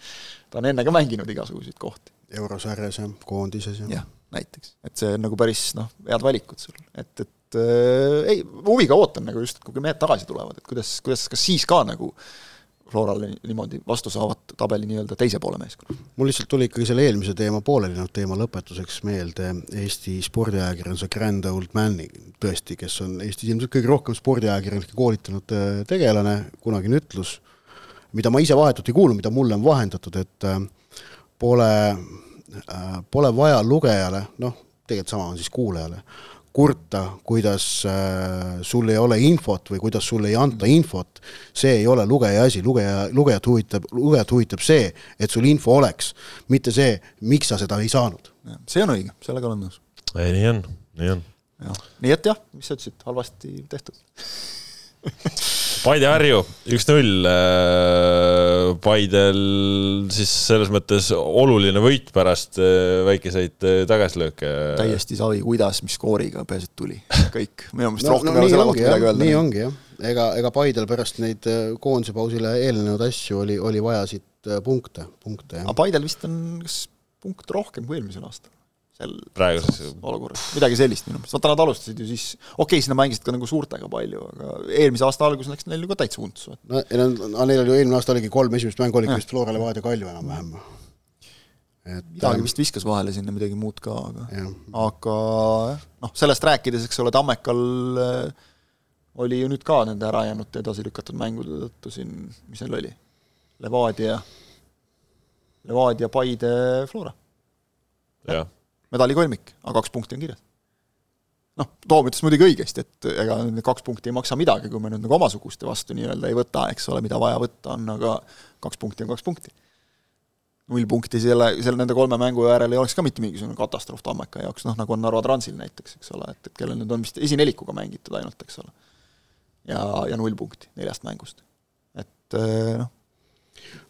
ta on enne ka mänginud igasuguseid kohti. eurosarjas ja koondises ja, jah, näiteks. et see on nagu päris noh, head valikud sul, et, et äh, ei, huviga ootan nagu just, kui mehed tagasi tulevad, et kuidas, kuidas, kas siis ka nagu Florale niimoodi vastu saavad tabeli nii-öelda teise poole meeskonnad. mul lihtsalt tuli ikkagi selle eelmise teema pooleli jäänud teema lõpetuseks meelde Eesti spordiajakirjanduse Grand Old Man'i, tõesti, kes on Eestis ilmselt kõige rohkem spordiajakirjanikke koolitanud äh, tegelane, kunagine ütlus, mida ma ise vahetult ei kuulnud, mida mulle on vahendatud, et äh, pole, pole vaja lugejale, noh, tegelikult sama on siis kuulajale, kurta, kuidas äh, sul ei ole infot või kuidas sulle ei anta infot, see ei ole lugeja asi, lugeja, lugejat huvitab, lugejat huvitab see, et sul info oleks, mitte see, miks sa seda ei saanud. see on õige, sellega olen nõus. ei, nii on, nii on. nii et jah, mis sa ütlesid, halvasti tehtud Paide Harju, üks-null. Paidel siis selles mõttes oluline võit pärast äh, väikeseid äh, tagasilööke. täiesti savi, kuidas, mis skooriga, peaasi, et tuli, kõik. minu meelest no, rohkem no, ei ole selle ongi kohta midagi öelda. nii ongi jah, ega, ega Paidel pärast neid äh, koondise pausile eelnenud asju oli, oli vaja siit äh, punkte, punkte aga Paidel vist on kas punkt rohkem kui eelmisel aastal? Seal praeguses olukorras, midagi sellist minu meelest, vaata nad alustasid ju siis, okei okay,, siis nad mängisid ka nagu suurtega palju, aga eelmise aasta alguses läks neil ju ka täitsa untsu. no nad, neil oli ju eelmine aasta oligi kolm esimest mängu olid vist Flora Levadia Kalju enam-vähem. et midagi vist viskas vahele sinna, midagi muud ka, aga aga noh, sellest rääkides, eks ole, Tammekal äh, oli ju nüüd ka nende ära jäänud edasi lükatud mängude tõttu siin, mis neil oli, Levadia, Levadia, Paide, Flora. jah, medalikolmik, aga kaks punkti on kirjas. noh, Toom ütles muidugi õigesti, et ega need kaks punkti ei maksa midagi, kui me nüüd nagu omasuguste vastu nii-öelda ei võta, eks ole, mida vaja võtta on, aga kaks punkti on kaks punkti. null punkti selle, selle, nende kolme mängu järel ei oleks ka mitte mingisugune katastroof Tammeka jaoks, noh nagu on Narva Transil näiteks, eks ole, et, et kellel nüüd on vist esinelikuga mängitud ainult, eks ole. ja, ja null punkti neljast mängust. et noh,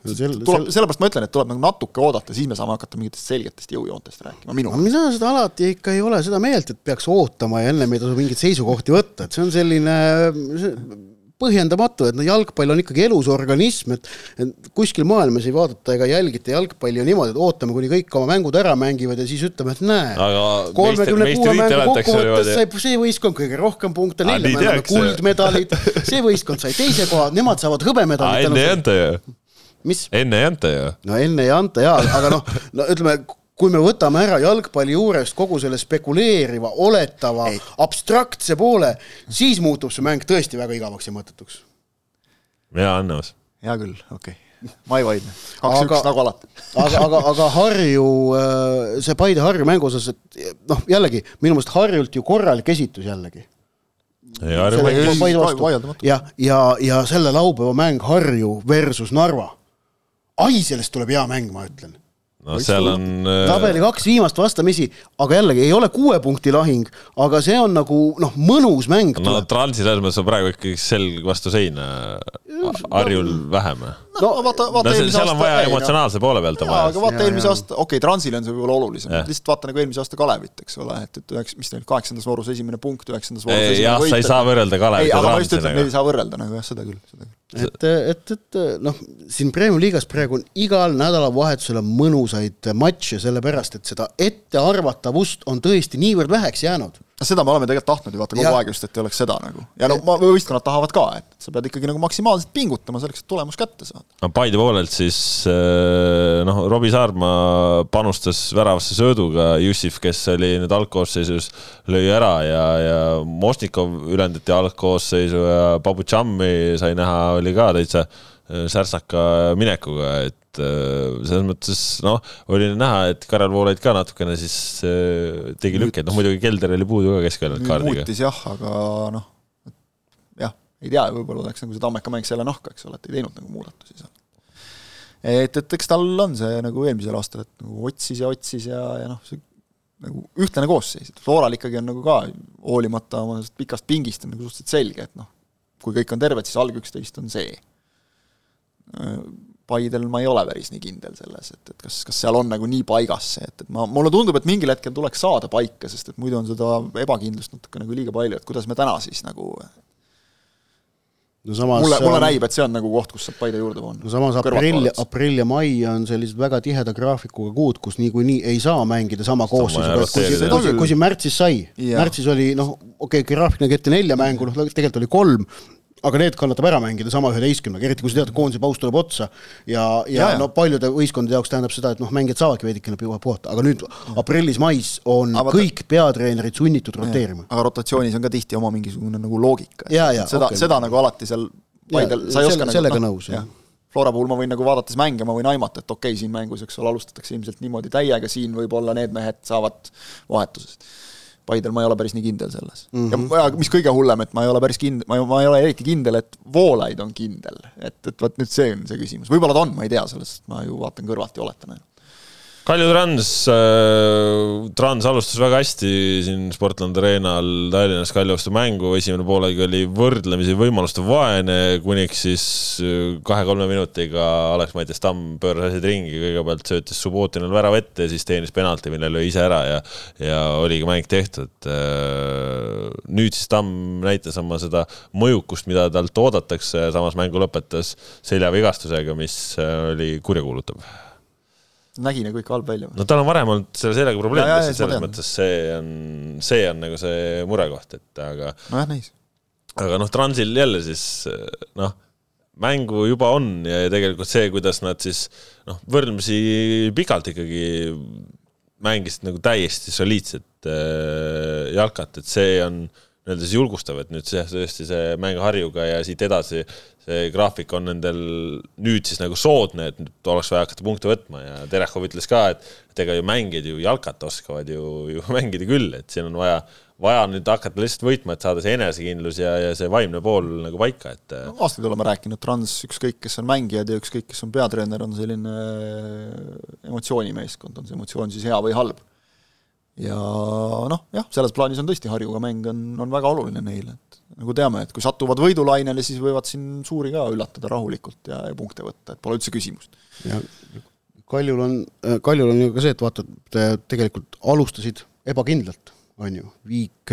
Sel, tuleb, sellepärast ma ütlen, et tuleb nagu natuke oodata, siis me saame hakata mingitest selgetest jõujoontest rääkima, minu meelest. mina seda alati ikka ei ole seda meelt, et peaks ootama ja ennem ei tasu mingeid seisukohti võtta, et see on selline see, põhjendamatu, et no jalgpall on ikkagi elus organism, et, et kuskil maailmas ei vaadata ega jälgita jalgpalli niimoodi, et ootame, kuni kõik oma mängud ära mängivad ja siis ütleme, et näe, kolmekümne kuue mängu kokkuvõttes sai see võistkond kõige rohkem punkte, neile me anname kuldmedalid, see võistkond sai teise koha, nemad saavad hõbemedalid. enne ei anta ju mis? enne ei anta ju. no enne ei anta jaa, aga noh, no ütleme, kui me võtame ära jalgpalli juurest kogu selle spekuleeriva, oletava, abstraktse poole, siis muutub see mäng tõesti väga igavaks ja mõttetuks. jaa, on nõus. hea küll, okei okay. ma ei vaidle, kaks-üks nagu alati. aga, aga, aga Harju, äh, see Paide-Harju mängu osas, et noh, jällegi minu meelest Harjult ju korralik esitus jällegi ja, ja, ja, ja selle laupäeva mäng Harju versus Narva ai, sellest tuleb hea mäng, ma ütlen. no seal on äh, tabeli kaks viimast vastamisi, aga jällegi ei ole kuue punkti lahing, aga see on nagu noh, mõnus mäng. no Transi selles mõttes on praegu ikkagi selg vastu seina, Harjul vähem no vaata, vaata no, eelmise aasta. seal on vaja emotsionaalse poole pealt on vaja. aga vaata eelmise aasta, okei okay,, Transile on see võib-olla olulisem, lihtsalt vaata nagu eelmise aasta Kalevit, eks ole, et, et üheks, mis ta oli, kaheksandas voorus esimene punkt, üheksandas voorus esimene jah, võit. sa ei saa võrrelda Kalevit ja Transiga. aga ma just ütlen, et neid ei saa võrrelda nagu jah, seda küll, seda küll. et, et, et noh, siin Premiumi liigas praegu on igal nädalavahetusel on mõnusaid matše, sellepärast et seda ettearvatavust on tõesti niivõrd väheks jäänud seda me oleme tegelikult tahtnud ju vaata kogu ja. aeg just, et ei oleks seda nagu. ja no võistkonnad tahavad ka, et sa pead ikkagi nagu maksimaalselt pingutama selleks, et tulemus kätte saada. no Paide poolelt siis äh, noh, Robbie Saarma panustas väravasse sööduga, Jussif, kes oli nüüd algkoosseisus, lõi ära ja, ja Mošnikov ülendati algkoosseisu ja Babutšammi sai näha, oli ka täitsa äh, särtsaka minekuga, et et äh, selles mõttes noh, oli näha, et Karel Voolaid ka natukene siis äh, tegi lükkeid, noh muidugi Kelder oli puudu ka keskväljalt kaardiga. muutis jah, aga noh, jah, ei tea, võib-olla läks nagu see Tammeka mäng selle nahka, eks ole, et ei teinud nagu muudatusi seal. et, et eks tal on see nagu eelmisel aastal, et nagu otsis ja otsis ja, ja noh, see nagu ühtlane koosseis, et Floral ikkagi on nagu ka hoolimata oma pikast pingist on nagu suhteliselt selge, et noh, kui kõik on terved, siis alg üksteist on see Paidel ma ei ole päris nii kindel selles, et, et kas, kas seal on nagu nii paigas see, et, et ma, mulle tundub, et mingil hetkel tuleks saada paika, sest et muidu on seda ebakindlust natuke nagu liiga palju, et kuidas me täna siis nagu no samas mulle, mulle näib, et see on nagu koht, kus saab Paide juurde panna. no samas aprill, aprill ja mai on sellised väga tiheda graafikuga kuud, kus niikuinii ei saa mängida sama koosseisuga, et kui, kui, kui siin märtsis sai, märtsis oli noh, okei okay,, graafik nägi ette nelja mängu, noh tegelikult oli kolm, aga need kannatab ära mängida sama üheteistkümnega, eriti kui sa tead, et koondise paus tuleb otsa ja, ja, ja no paljude võistkondade jaoks tähendab seda, et noh, mängijad saavadki veidikene puhata, aga nüüd aprillis-mais on aga kõik peatreenerid sunnitud roteerima. aga rotatsioonis on ka tihti oma mingisugune nagu loogika. seda okay., seda nagu alati seal Paidel, sa ei oska nagu sellega no, nõus, jah Flora puhul ma võin nagu vaadates mänge, ma võin aimata, et okei okay,, siin mängus, eks ole, alustatakse ilmselt niimoodi täiega, siin võib-olla need mehed saavad vahetusest Paidel ma ei ole päris nii kindel selles mm. -hmm. ja mis kõige hullem, et ma ei ole päris kind-, ma, ma ei ole eriti kindel, et Voolaid on kindel. et, et vot nüüd see on see küsimus, võib-olla ta on, ma ei tea sellest, ma ju vaatan kõrvalt ja oletan ainult. Kalju Trans äh,, Trans alustas väga hästi siin Sportland Arenal Tallinnas Kalju vastu mängu, esimene poolegi oli võrdlemisi võimaluste vaene, kuniks siis äh, kahe-kolme minutiga Alex Mattias Tamm pööras asjad ringi, kõigepealt söötis Subbotinil värava ette ja siis teenis penalti, mille lõi ise ära ja ja oligi mäng tehtud. Äh, nüüd siis Tamm näitas oma seda mõjukust, mida talt oodatakse, samas mängu lõpetas seljavigastusega, mis äh, oli kurjakuulutav nägi nagu ikka halb välja. no tal on varem olnud selle sellega probleeme, selles mõttes see on, see on nagu see murekoht, et aga. nojah, näis. aga noh, Transil jälle siis noh, mängu juba on ja tegelikult see, kuidas nad siis noh, võrdlemisi pikalt ikkagi mängisid nagu täiesti soliidset äh, jalkat, et see on nii-öelda siis julgustav, et nüüd see tõesti see mäng Harjuga ja siit edasi see graafik on nendel nüüd siis nagu soodne, et nüüd oleks vaja hakata punkte võtma ja Terehov ütles ka, et, ega ju mängijad ju jalkat oskavad ju, ju mängida küll, et siin on vaja, vaja nüüd hakata lihtsalt võitma, et saada see enesekindlus ja, ja see vaimne pool nagu paika, et no, aastaid oleme rääkinud, Trans, ükskõik, kes on mängijad ja ükskõik, kes on peatreener, on selline emotsioonimeeskond, on see emotsioon siis hea või halb ja noh, jah, selles plaanis on tõesti Harjuga mäng on, on väga oluline neile, et nagu teame, et kui satuvad võidulainele, siis võivad siin suuri ka üllatada rahulikult ja, ja punkte võtta, et pole üldse küsimust. ja Kaljul on, Kaljul on ju ka see, et vaata, tegelikult alustasid ebakindlalt, on ju, Viik,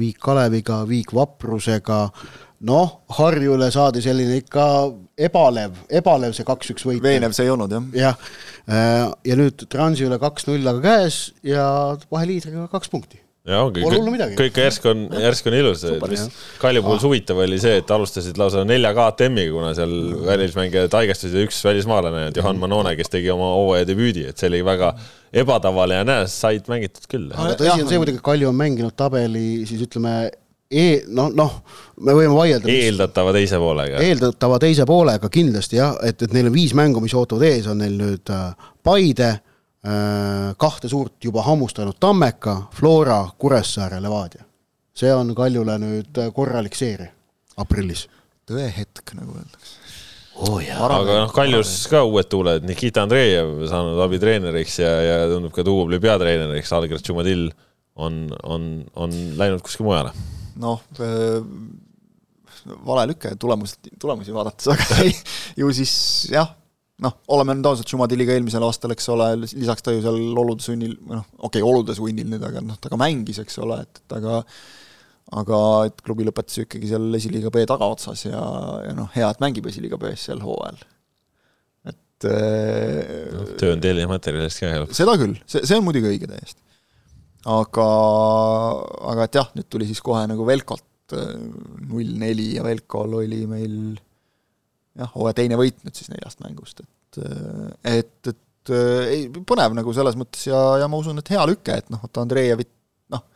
Viik Kaleviga, Viik Vaprusega, noh, Harjule saadi selline ikka ebalev, ebalev see kaks-üks võit. veenev see ei olnud, jah. jah, äh, ja nüüd Transi üle kaks-null aga käes ja vaheliidriga kaks punkti. Ja ongi, kõik järsku on, järsku on ilus, mis Kalju puhul huvitav oli see, et alustasid lausa nelja KTM-iga, kuna seal välismängijad haigestusid ja üks välismaalane, Johan Manone, kes tegi oma hooaja debüüdi, et see oli väga ebatavaline said mängitud küll. aga tõsi on see muidugi, et Kalju on mänginud tabeli siis ütleme e-, noh, noh, me võime vaielda. eeldatava teise poolega. eeldatava teise poolega kindlasti jah, et, et neil on viis mängu, mis ootavad ees, on neil nüüd äh, Paide äh,, kahte suurt juba hammustanud Tammeka, Flora, Kuressaare, Levadia. see on Kaljule nüüd äh, korralik seeria aprillis. tõehetk, nagu öeldakse oh,. aga noh, Kaljus ka uued tuuled, Nikita Andreev saanud abitreeneriks ja, ja tundub ka Tuubli peatreeneriks, Algir Tšumadil on, on, on läinud kuskile mujale noh, vale lüke tulemus, tulemusi vaadates, aga ei, ju siis jah, noh, oleme nüüd ausad, Šumadiliga eelmisel aastal, eks ole, lisaks ta ju seal olude sunnil, noh, okei okay,, olude sunnil nüüd, aga noh, ta ka mängis, eks ole, et, et aga aga et klubi lõpetas ju ikkagi seal esiliiga B tagaotsas ja, ja noh, hea, et mängib esiliiga B-s sel hooajal. et no, töö on tellimaterjalist ka hea. seda küll, see, see on muidugi õige täiesti aga, aga et jah, nüüd tuli siis kohe nagu Velkolt äh, null neli ja Velkol oli meil jah, hooaja teine võit nüüd siis neljast mängust, et äh, et, et äh, ei, põnev nagu selles mõttes ja, ja ma usun, et hea lüke, et noh, et Andreevit noh,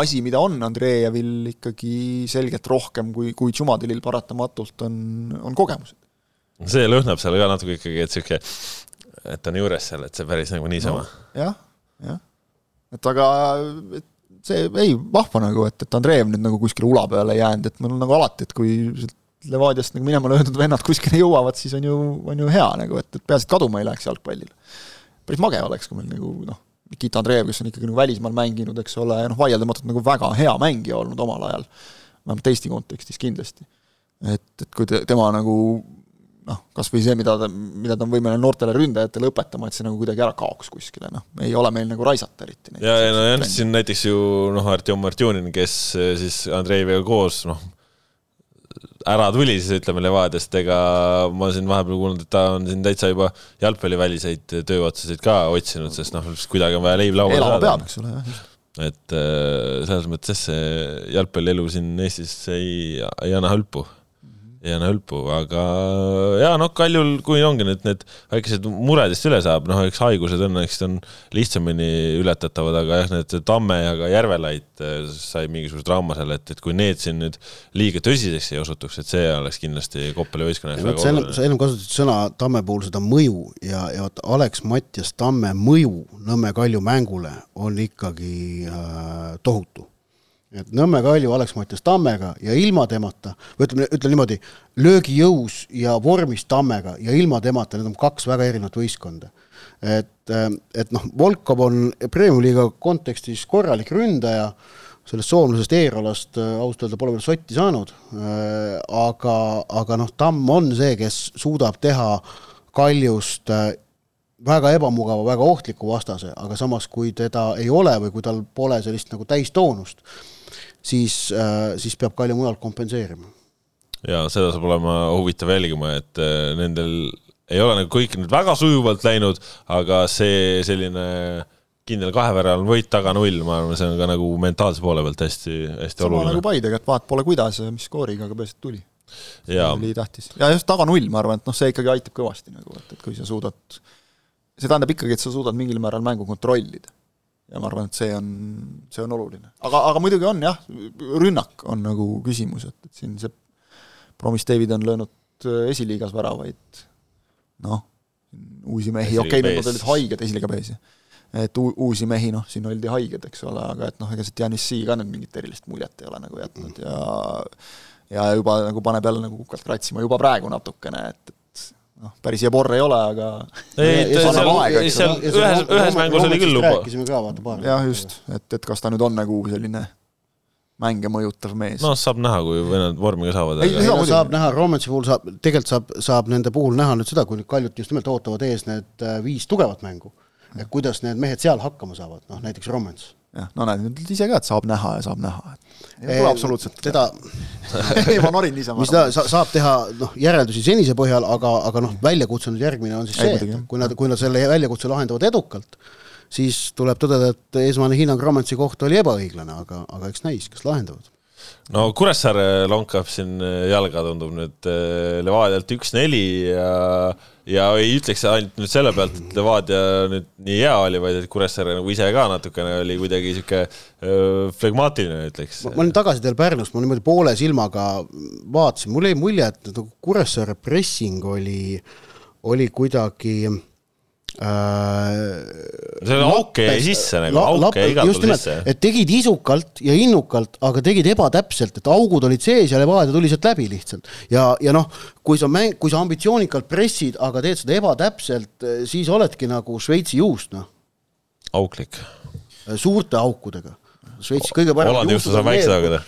asi, mida on Andreevil ikkagi selgelt rohkem kui, kui Tšumadilil paratamatult, on, on kogemused. see lõhnab seal ka natuke ikkagi, et niisugune, et ta on juures seal, et see päris nagu niisama no,. jah, jah et aga see, ei, vahva nagu, et, et Andreev nüüd nagu kuskile ula peale jäänud, et mul on nagu alati, et kui Levadiast nagu minema löödud vennad kuskile jõuavad, siis on ju, on ju hea nagu, et, et peaasi, et kaduma ei läheks jalgpallil. päris mage oleks, kui meil nagu noh, Nikita Andreev, kes on ikkagi nagu välismaal mänginud, eks ole, ja noh, vaieldamatult nagu väga hea mängija olnud omal ajal, vähemalt Eesti kontekstis kindlasti. et, et kui te, tema nagu noh, kas või see, mida ta, mida ta on võimeline noortele ründajatele õpetama, et see nagu kuidagi ära kaoks kuskile, noh, ei ole meil nagu raisata eriti. ja, ja no jah, siin näiteks ju noh, Artjom Artjunin, kes eh, siis Andreiviga koos noh, ära tuli siis ütleme Levadiast, ega ma siin vahepeal kuulnud, et ta on siin täitsa juba jalgpalliväliseid tööotsasid ka otsinud, sest noh, kuidagi on vaja leib lauale elama saada. peab, eks ole, jah et eh, selles mõttes see jalgpallielu siin Eestis ei, ei anna hõlpu ei anna hõlpu, aga ja noh, Kaljul, kui ongi nüüd need väikesed muredest üle saab, noh, eks haigused õnneks on lihtsamini ületatavad, aga jah, need Tamme ja ka Järvelaid eh, sai mingisuguse trauma seal, et, et kui need siin nüüd liiga tõsiseks ei osutuks, et see oleks kindlasti Koppeli võistkonna jaoks väga oluline. sa ennem kasutasid sõna Tamme puhul seda mõju ja, ja vot Alex Mattias Tamme mõju Nõmme Kalju mängule on ikkagi äh, tohutu et Nõmme Kalju Alex Mattias Tammega ja ilma temata, või ütleme, ütleme niimoodi, löögijõus ja vormis Tammega ja ilma temata, need on kaks väga erinevat võistkonda. et, et noh, Volkov on Premium-liiga kontekstis korralik ründaja, sellest soomlasest Eerolast äh, ausalt öelda pole veel sotti saanud, äh, aga, aga noh, Tamm on see, kes suudab teha Kaljust äh, väga ebamugava, väga ohtliku vastase, aga samas, kui teda ei ole või kui tal pole sellist nagu täistoonust, siis, äh, siis peab Kalju mujalt kompenseerima. ja seda saab olema huvitav jälgima, et äh, nendel ei ole nagu kõik nüüd väga sujuvalt läinud, aga see selline kindel kaheväraline võit taga null, ma arvan, see on ka nagu mentaalse poole pealt hästi, hästi sama oluline. nagu Paidega, et vaat pole kuidas ja mis skooriga, aga peaasi, et tuli. see oli tähtis. ja just taga null, ma arvan, et noh, see ikkagi aitab kõvasti nagu, et, et kui sa suudad, see tähendab ikkagi, et sa suudad mingil määral mängu kontrollida ja ma arvan, et see on, see on oluline. aga, aga muidugi on jah, rünnak on nagu küsimus, et, et siin see Promis David on löönud esiliigas väravaid, noh, uusi mehi, okei okay,, nad olid haiged esiliiga mees, et u-, uusi mehi, noh, siin oldi haiged, eks ole, aga et noh, ega see Dianissi ka nüüd mingit erilist muljet ei ole nagu jätnud ja ja juba nagu paneb jälle nagu kukalt kratsima juba praegu natukene, et, et noh, päris Jebor ei ole, aga ei, seal, seal ühes, ühes mängus oli küll luba. rääkisime ka, vaata paar. jah, just, et, et kas ta nüüd on nagu selline mänge mõjutav mees. noh, saab näha, kui vennad vormi ka saavad. ei, no, saab näha, Romansi puhul saab, tegelikult saab, saab nende puhul näha nüüd seda, kui nüüd Kaljut just nimelt ootavad ees need äh, viis tugevat mängu, et kuidas need mehed seal hakkama saavad, noh näiteks Romans. Jah, no näed, nüüd ise ka, et saab näha ja saab näha, et ei ole absoluutselt teda ei, ma norin niisama. mis ta sa, saab teha, noh, järeldusi senise põhjal, aga, aga noh, väljakutse nüüd järgmine on siis see, et kui nad, kui nad selle väljakutse lahendavad edukalt, siis tuleb tõdeda, et esmane hinnang Romansi kohta oli ebaõiglane, aga, aga eks näis, kas lahendavad no Kuressaare lonkab siin jalga, tundub nüüd eh, Levadialt üks-neli ja, ja ei ütleks ainult nüüd selle pealt, et Levadia nüüd nii hea oli, vaid et Kuressaare nagu ise ka natukene oli kuidagi sihuke flegmaatiline, ütleks. ma olin tagasi teil Pärnust, ma niimoodi poole silmaga vaatasin, mul jäi mulje, et nagu Kuressaare pressing oli, oli kuidagi Äh, see auke jäi sisse nagu auke jäi igal pool sisse. et tegid isukalt ja innukalt, aga tegid ebatäpselt, et augud olid sees ja Levadia tuli sealt läbi lihtsalt. ja, ja noh, kui sa mäng, kui sa ambitsioonikalt pressid, aga teed seda ebatäpselt, siis oledki nagu Šveitsi juust, noh. auklik. suurte aukudega. Šveitsi kõige paremad juustud on need,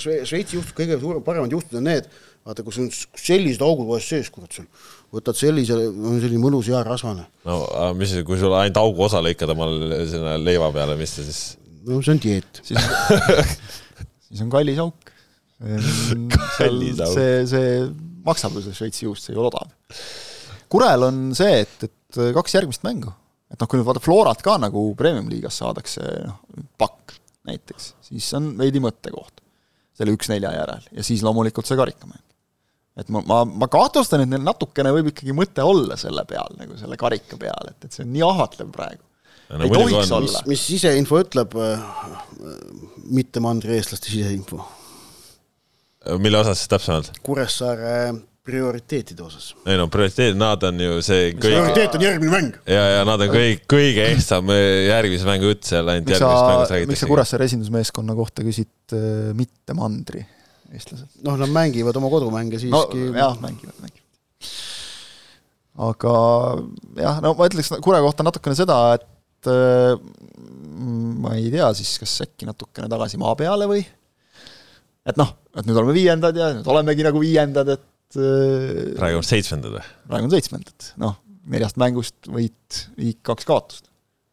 Šveitsi juustud kõige suurem, paremad juustud on need, vaata, kus on sellised augud vahest sees, kurat, sul võtad sellise, on selline mõnus hea rasvane. no aga mis, kui sul ainult augu osa lõikad omal sinna leiva peale, mis see siis? no see on dieet. siis on kallis auk. kallis auk. see, see maksab ju see Šveitsi juust, see ei ole odav. Kurel on see, et, et kaks järgmist mängu, et noh, kui nüüd vaata Florat ka nagu premium-liigas saadakse noh, pakk näiteks, siis on veidi mõttekoht selle üks-nelja järel ja siis loomulikult see karikamäng et ma, ma, ma kahtlustan, et neil natukene võib ikkagi mõte olla selle peal, nagu selle karika peal, et, et see on nii ahvatlev praegu no,. ei tohiks on. olla. mis siseinfo ütleb äh,, mitte mandri-eestlaste siseinfo? mille osas siis täpsemalt? Kuressaare prioriteetide osas. ei no prioriteet, nad on ju see kõige... prioriteet on järgmine mäng. ja, ja nad on kõige, kõige ehtsam järgmise mängu jutt seal ainult järgmisest mängust räägitakse. miks sa Kuressaare esindusmeeskonna kohta küsid äh, mitte mandri? Eestlased. noh, nad mängivad oma kodumänge siiski no,. jah, mängivad, mängivad. aga jah, no ma ütleks Kure kohta natukene seda, et äh, ma ei tea siis, kas äkki natukene tagasi maa peale või et noh, et nüüd oleme viiendad ja nüüd olemegi nagu viiendad, et äh, praegu on seitsmendad või? praegu on seitsmendad, noh, neljast mängust võit, viik, kaks kaotust.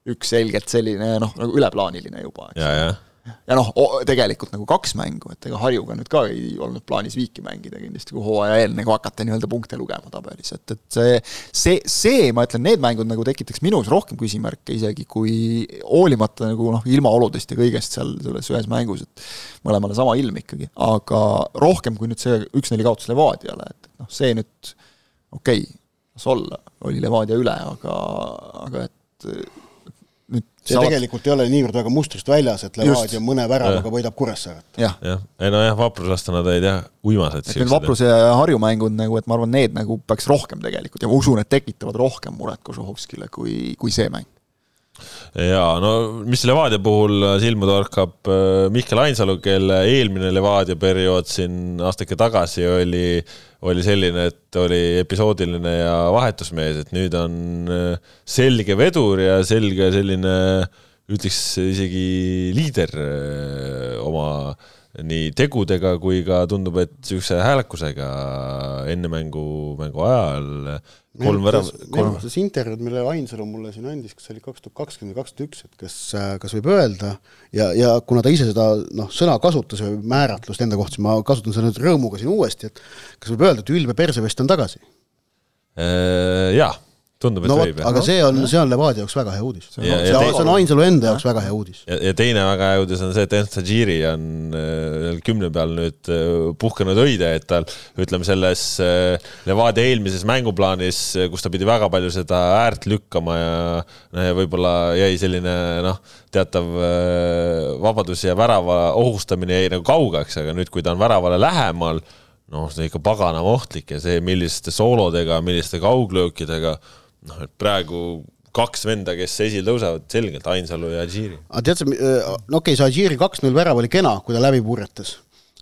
üks selgelt selline noh, nagu üleplaaniline juba, eks. Ja, noh, tegelikult nagu kaks mängu, et ega Harjuga nüüd ka ei olnud plaanis viiki mängida kindlasti, kui hooaja eel nagu hakata nii-öelda punkte lugema tabelis, et, et see, see, see, ma ütlen, need mängud nagu tekitaks minus rohkem küsimärke isegi, kui hoolimata nagu noh, ilmaoludest ja kõigest seal selles ühes mängus, et mõlemale sama ilm ikkagi, aga rohkem kui nüüd see üks-neli kaotus Levadiale, et noh, see nüüd okei okay,, las olla, oli Levadia üle, aga, aga et see saavad... tegelikult ei ole niivõrd väga mustrist väljas, et Levadia mõne väravaga võidab Kuressaaret. jah ja., ei nojah, vaprusest nad ei tea, uimased. et need Vapruse ja Harju mängud nagu, et ma arvan, need nagu peaks rohkem tegelikult ja ma usun, et tekitavad rohkem muret Kožuhovskile kui, kui see mäng jaa, no mis Levadia puhul silma torkab, äh, Mihkel Ainsalu, kelle eelmine Levadia periood siin aastake tagasi oli, oli selline, et oli episoodiline ja vahetusmees, et nüüd on äh, selge vedur ja selge selline ütleks isegi liider äh, oma nii tegudega kui ka tundub, et niisuguse häälekusega enne mängu, mängu ajal kolm värav-. meenutas intervjuud, mille Ainsalu mulle siin andis, kas see oli kaks tuhat kakskümmend või kaks tuhat üks, et kas, kas võib öelda ja, ja kuna ta ise seda noh, sõna kasutas või määratlust enda kohta, siis ma kasutan seda nüüd rõõmuga siin uuesti, et kas võib öelda, et Ülbe Persevest on tagasi? Äh, jaa, tundub, et no võib aga see on, see on Levadia jaoks väga hea uudis. See on- Ja- see ja see on Ainsalu enda jaoks väga hea uudis. ja, teine väga hea uudis on see, et Ernst Tajiri on äh, kümne peal nüüd äh, puhkenud õide, et tal ütleme selles äh, Levadia eelmises mänguplaanis, kus ta pidi väga palju seda äärt lükkama ja no ja võib-olla jäi selline noh, teatav vabadus ja värava ohustamine jäi nagu kaugeks, aga nüüd, kui ta on väravale lähemal, noh, see on ikka paganama ohtlik ja see, milliste soolodega, milliste kauglöökidega, noh, et praegu kaks venda, kes esile tõusevad, selgelt Ainsalu ja Džiri. aga tead sa, no okei okay,, see Alžeeri kaks-null värav oli kena, kui ta läbi purjetas.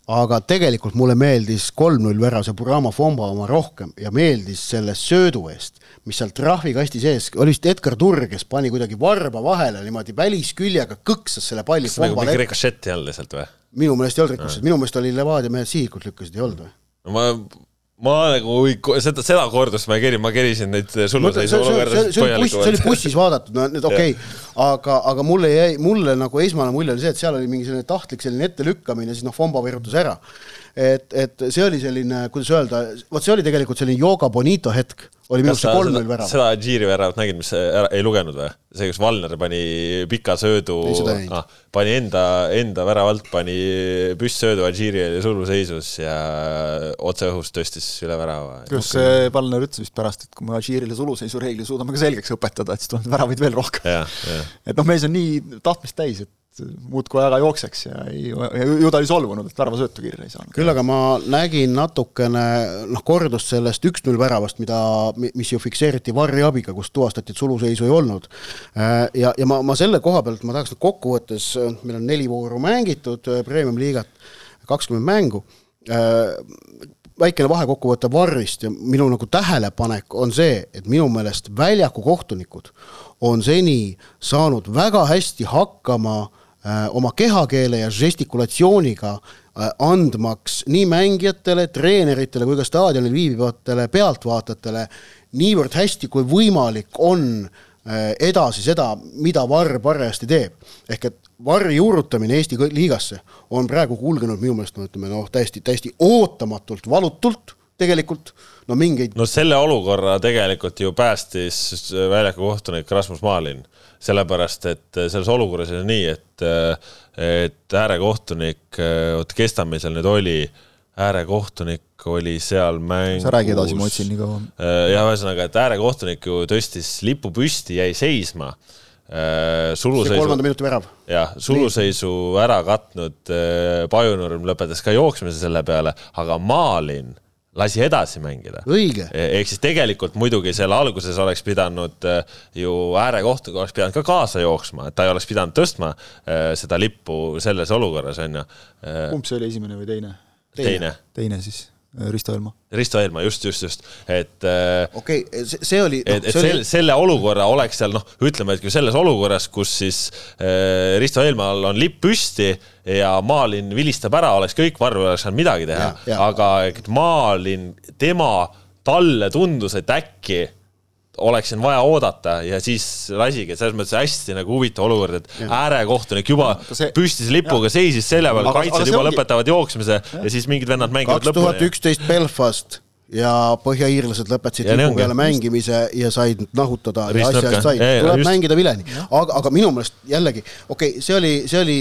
aga tegelikult mulle meeldis kolm-null värav, see Burama Fomba oma rohkem ja meeldis selle söödu eest, mis seal trahvikasti sees, oli vist Edgar Turr, kes pani kuidagi varba vahele niimoodi välisküljega kõksas selle palli kas nagu Fombale mingi rikošett olnud lihtsalt või? minu meelest ei olnud rikkusid, minu meelest oli Levadia mehed sihikut lükkasid, ei olnud või? no ma, ma nagu seda, seda kordust ma ei keri, ma kerisin neid see, suluseisu see, oli buss, see oli bussis vaadatud, no nüüd okei okay., aga, aga mulle jäi, mulle nagu esmane mulje oli see, et seal oli mingi selline tahtlik selline ettelükkamine, siis noh, Fomba virutas ära. et, et see oli selline, kuidas öelda, vot see oli tegelikult selline Yoga Bonito hetk, oli minu arust see kolm-null värav. seda Džiri väravat nägid, mis ära, ei lugenud või? see, kus Valner pani pika söödu ah,, pani enda, enda värava alt, pani püstsöödu, Džiri oli suluseisus ja otse õhust tõstis üle värava. kuidas see Valner ütles vist pärast, et kui me Alžiirile suluseisu reegli suudame ka selgeks õpetada, et siis tuleb väravaid veel rohkem. et noh, mees on nii tahtmist täis, et muudkui väga jookseks ja ei, ju ta oli solvunud, et väravasöötu kirja ei saanud. küll aga ma nägin natukene noh, kordust sellest üks-null väravast, mida, mis ju fikseeriti varri abiga, kus tuvastati, et suluseisu ei olnud. ja, ja ma, ma selle koha pealt ma tahaks nüüd kokkuvõttes, meil on neli vooru mängitud premium-liigat, kakskümmend mängu väikene vahekokkuvõte Varrist ja minu nagu tähelepanek on see, et minu meelest väljaku kohtunikud on seni saanud väga hästi hakkama äh, oma kehakeele ja žestikulatsiooniga äh, andmaks nii mängijatele, treeneritele kui ka staadionil viibivatele pealtvaatajatele niivõrd hästi kui võimalik on äh, edasi seda, mida Varr parajasti teeb. ehk et Varri juurutamine Eesti liigasse on praegu kulgenud minu meelest no ütleme noh, täiesti, täiesti ootamatult, valutult tegelikult, no mingeid no selle olukorra tegelikult ju päästis väljaku kohtunik Rasmus Maalin, sellepärast et selles olukorras oli nii, et, et äärekohtunik, oot, kes ta meil seal nüüd oli, äärekohtunik oli seal mängus. sa räägi edasi, ma otsin nii kaua. jah, ühesõnaga, et äärekohtunik ju tõstis lipu püsti, jäi seisma. suluseisu kolmanda, minuti värav. jah, suluseisu ära katnud äh, Pajunurm lõpetas ka jooksmise selle peale, aga Maalin lasi edasi mängida. õige, ehk siis tegelikult muidugi seal alguses oleks pidanud äh, ju äärekohtunik oleks pidanud ka kaasa jooksma, et ta ei oleks pidanud tõstma äh, seda lippu selles olukorras, on ju. kumb see oli, esimene või teine? teine, teine siis, Risto Elma. Risto Eelmaa, just, just, just, et äh, okei okay,, see, oli et, et see selle, selle olukorra oleks seal noh, ütleme, et kui selles olukorras, kus siis äh, Risto Eelmaal on lipp püsti ja Maalin vilistab ära, oleks kõik, Varro ei oleks saanud midagi teha. Aga et Maalin, tema, talle tundus, et äkki oleks siin vaja oodata ja siis lasigi, et selles mõttes hästi nagu huvitav olukord, et äärekohtunik juba Aga see- püstis lipuga, seisis selja peal, kaitsjad juba ongi- lõpetavad jooksmise ja siis mingid vennad mängivad kaks tuhat lõpuni. üksteist Belfast ja põhjaiirlased lõpetasid Ja lipu peale mängimise ja said nahutada ja Riist asja eest said, Ja, ja, tuleb just. mängida vileni. aga, aga minu meelest jällegi, okei okay,, see oli, see oli,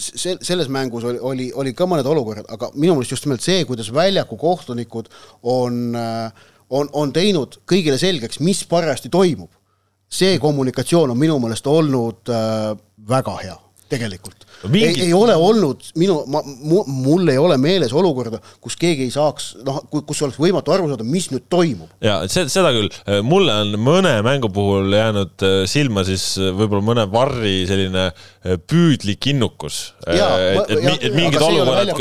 see, selles mängus oli, oli, oli ka mõned olukorrad, aga minu meelest just nimelt see, kuidas väljaku kohtunikud on, on, on teinud kõigile selgeks, mis parajasti toimub. see kommunikatsioon on minu meelest olnud äh, väga hea, tegelikult Mingid- ei, ei ole olnud minu, ma, mul ei ole meeles olukorda, kus keegi ei saaks, noh, kus oleks võimatu aru saada, mis nüüd toimub. ja see, seda küll, mulle on mõne mängu puhul jäänud äh, silma siis äh, võib-olla mõne varri selline äh, püüdlik innukus. Et, et, et mingid olukorrad.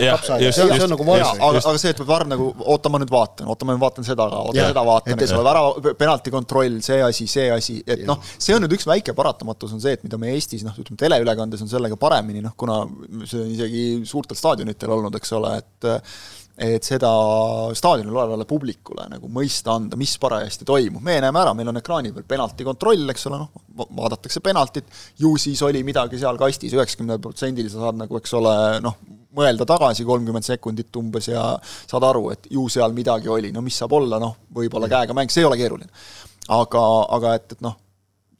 Jah, kapsaaed, see on, see on nagu vara. aga, aga see, et Varr nagu, oota ma nüüd vaatan, oota ma nüüd vaatan seda oota seda vaatan, Et- eks ole, värava, penalti kontroll, see asi, see asi, et noh, see on nüüd üks väike paratamatus on see, et mida me Eestis noh, ütleme teleülekandes on sellega paremini noh, kuna see on isegi suurtel staadionitel olnud, eks ole, et et seda staadionil olevale publikule nagu mõista anda, mis parajasti toimub, me näeme ära, meil on ekraani peal penalti kontroll, eks ole, noh, vaadatakse penaltit, ju siis oli midagi seal kastis, üheksakümnel protsendil sa saad nagu, eks ole, noh, mõelda tagasi kolmkümmend sekundit umbes ja saad aru, et ju seal midagi oli, no mis saab olla, noh, võib-olla käega mäng, see ei ole keeruline. aga, aga et, et noh,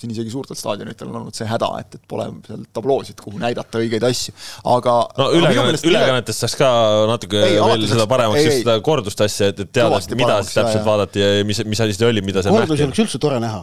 siin isegi suurtel staadionitel on olnud see häda, et, et pole seal tabloosid, kuhu näidata õigeid asju, aga no ülekannet, ülekannetest saaks ka natuke ei, veel seda paremaks, just seda kordust asja, et, et teada, mida siis täpselt ja, vaadati ja mis, mis asi see oli, mida seal nähti. kordusi oleks üldse tore näha.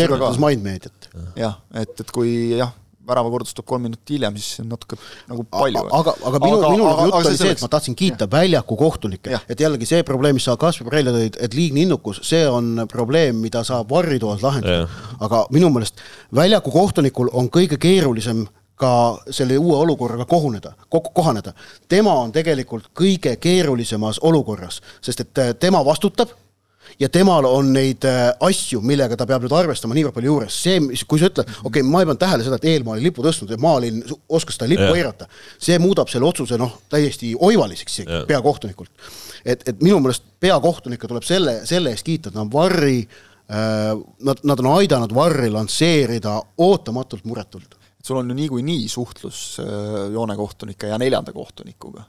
tervitas Mindmediat. jah, et, et kui jah, väravakordus tuleb kolm minutit hiljem, siis see on natuke nagu palju. aga, aga minu, minu aga, jutt oli see, et ma tahtsin kiita ja. väljaku kohtunikke, et jällegi see probleem, mis sa Kaspar välja tõid, et liigne innukus, see on probleem, mida saab varritoas lahendada. aga minu meelest väljaku kohtunikul on kõige keerulisem ka selle uue olukorraga kohuneda, kohaneda. tema on tegelikult kõige keerulisemas olukorras, sest et tema vastutab ja temal on neid äh, asju, millega ta peab nüüd arvestama niivõrd palju juures, see, kui sa ütled, okei okay,, ma ei pannud tähele seda, et eelmaa oli lipu tõstnud ja maa oli, oskas seda lippu eirata, see muudab selle otsuse noh, täiesti oivaliseks isegi peakohtunikult. et, et minu meelest peakohtunikke tuleb selle, selle eest kiita, et nad on varri äh,, nad, nad on aidanud varri lansseerida ootamatult muretult. et sul on ju niikuinii suhtlus äh, joonekohtunike ja neljanda kohtunikuga.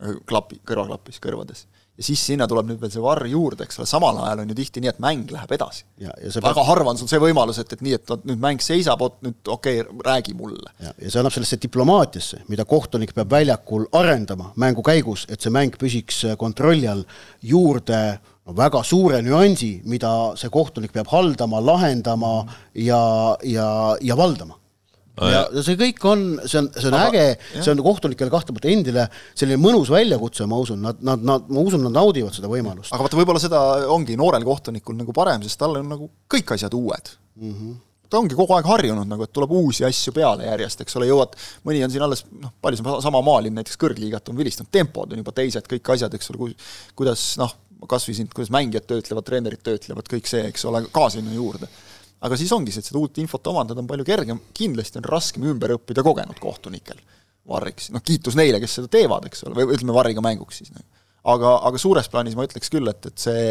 Klapi, kõrvaklapis, kõrvades ja siis sinna tuleb nüüd veel see varr juurde, eks ole, samal ajal on ju tihti nii, et mäng läheb edasi. väga peab... harva on sul see võimalus, et, et nii, et nüüd mäng seisab, vot nüüd okei okay,, räägi mulle. ja, ja see annab sellesse diplomaatiasse, mida kohtunik peab väljakul arendama mängu käigus, et see mäng püsiks kontrolli all, juurde no väga suure nüansi, mida see kohtunik peab haldama, lahendama ja, ja, ja valdama ja, ja see kõik on, see on, see on aga, äge, see on kohtunikele kahtlemata endile selline mõnus väljakutse, ma usun, nad, nad, nad, ma usun, nad naudivad seda võimalust. aga vaata, võib-olla seda ongi noorel kohtunikul nagu parem, sest tal on nagu kõik asjad uued. Mm. -hmm ta ongi kogu aeg harjunud nagu, et tuleb uusi asju peale järjest, eks ole, jõuad, mõni on siin alles noh, palju see sama maalin näiteks kõrgliigat on vilistanud, tempod on juba teised, kõik asjad, eks ole, kuidas noh, kas või siin, kuidas mängijad töötlevad, treenerid töötlevad, kõik see, eks ole, ka sinna juurde aga siis ongi see, et seda uut infot omandada on palju kergem, kindlasti on raskem ümber õppida kogenud kohtunikel varriks, noh kiitus neile, kes seda teevad, eks ole, või ütleme varriga mänguks siis. Noh. aga, aga suures plaanis ma ütleks küll, et, et see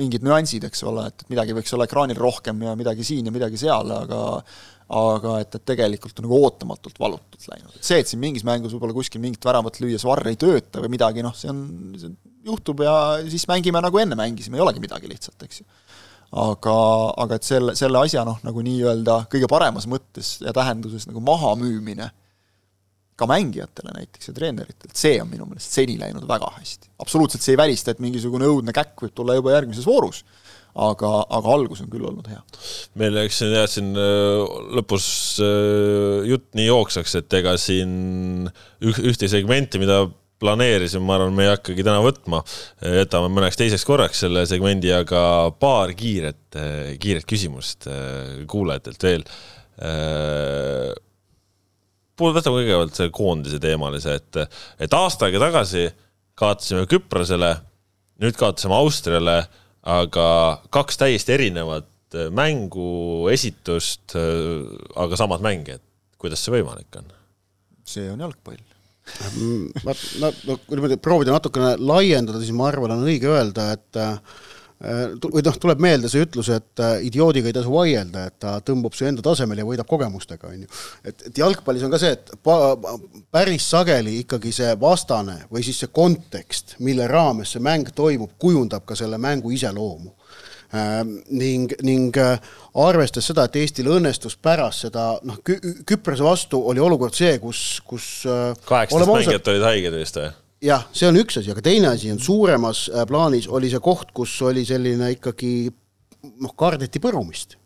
mingid nüansid, eks ole, et midagi võiks olla ekraanil rohkem ja midagi siin ja midagi seal, aga aga et, et tegelikult on nagu ootamatult valutult läinud, et see, et siin mingis mängus võib-olla kuskil mingit väravat lüües varr ei tööta või midagi, noh, see on, see juhtub ja siis mängime nagu enne mängisime, ei olegi midagi lihtsalt, eks ju aga, aga et selle, selle asja noh, nagu nii-öelda kõige paremas mõttes ja tähenduses nagu mahamüümine ka mängijatele näiteks ja treeneritelt, see on minu meelest seni läinud väga hästi. absoluutselt see ei välista, et mingisugune õudne käkk võib tulla juba järgmises voorus, aga, aga algus on küll olnud hea. meil läks jah, siin äh, lõpus äh, jutt nii jooksvaks, et ega siin ühte segmenti, mida planeerisin, ma arvan, me ei hakkagi täna võtma, jätame mõneks teiseks korraks selle segmendi, aga paar kiiret, kiiret küsimust äh, kuulajatelt veel. Äh, võtame kõigepealt selle koondise teemalise, et, et aasta aega tagasi kaotasime Küprosele, nüüd kaotasime Austriale, aga kaks täiesti erinevat mängu, esitust, aga samad mängijad. kuidas see võimalik on? see on jalgpall ma, no, no kui niimoodi proovida natukene laiendada, siis ma arvan, on õige öelda, et äh, või noh, tuleb meelde see ütlus, et äh, idioodiga ei tasu vaielda, et ta tõmbub su enda tasemel ja võidab kogemustega, on ju. et, et jalgpallis on ka see, et pa, päris sageli ikkagi see vastane või siis see kontekst, mille raames see mäng toimub, kujundab ka selle mängu iseloomu ning, ning äh, arvestades seda, et Eestil õnnestus pärast seda noh, Küprose vastu oli olukord see, kus, kus äh, kaheksateist mängijat olid haiged vist või? jah, see on üks asi, aga teine asi on suuremas äh, plaanis oli see koht, kus oli selline ikkagi noh, kardeti põrumist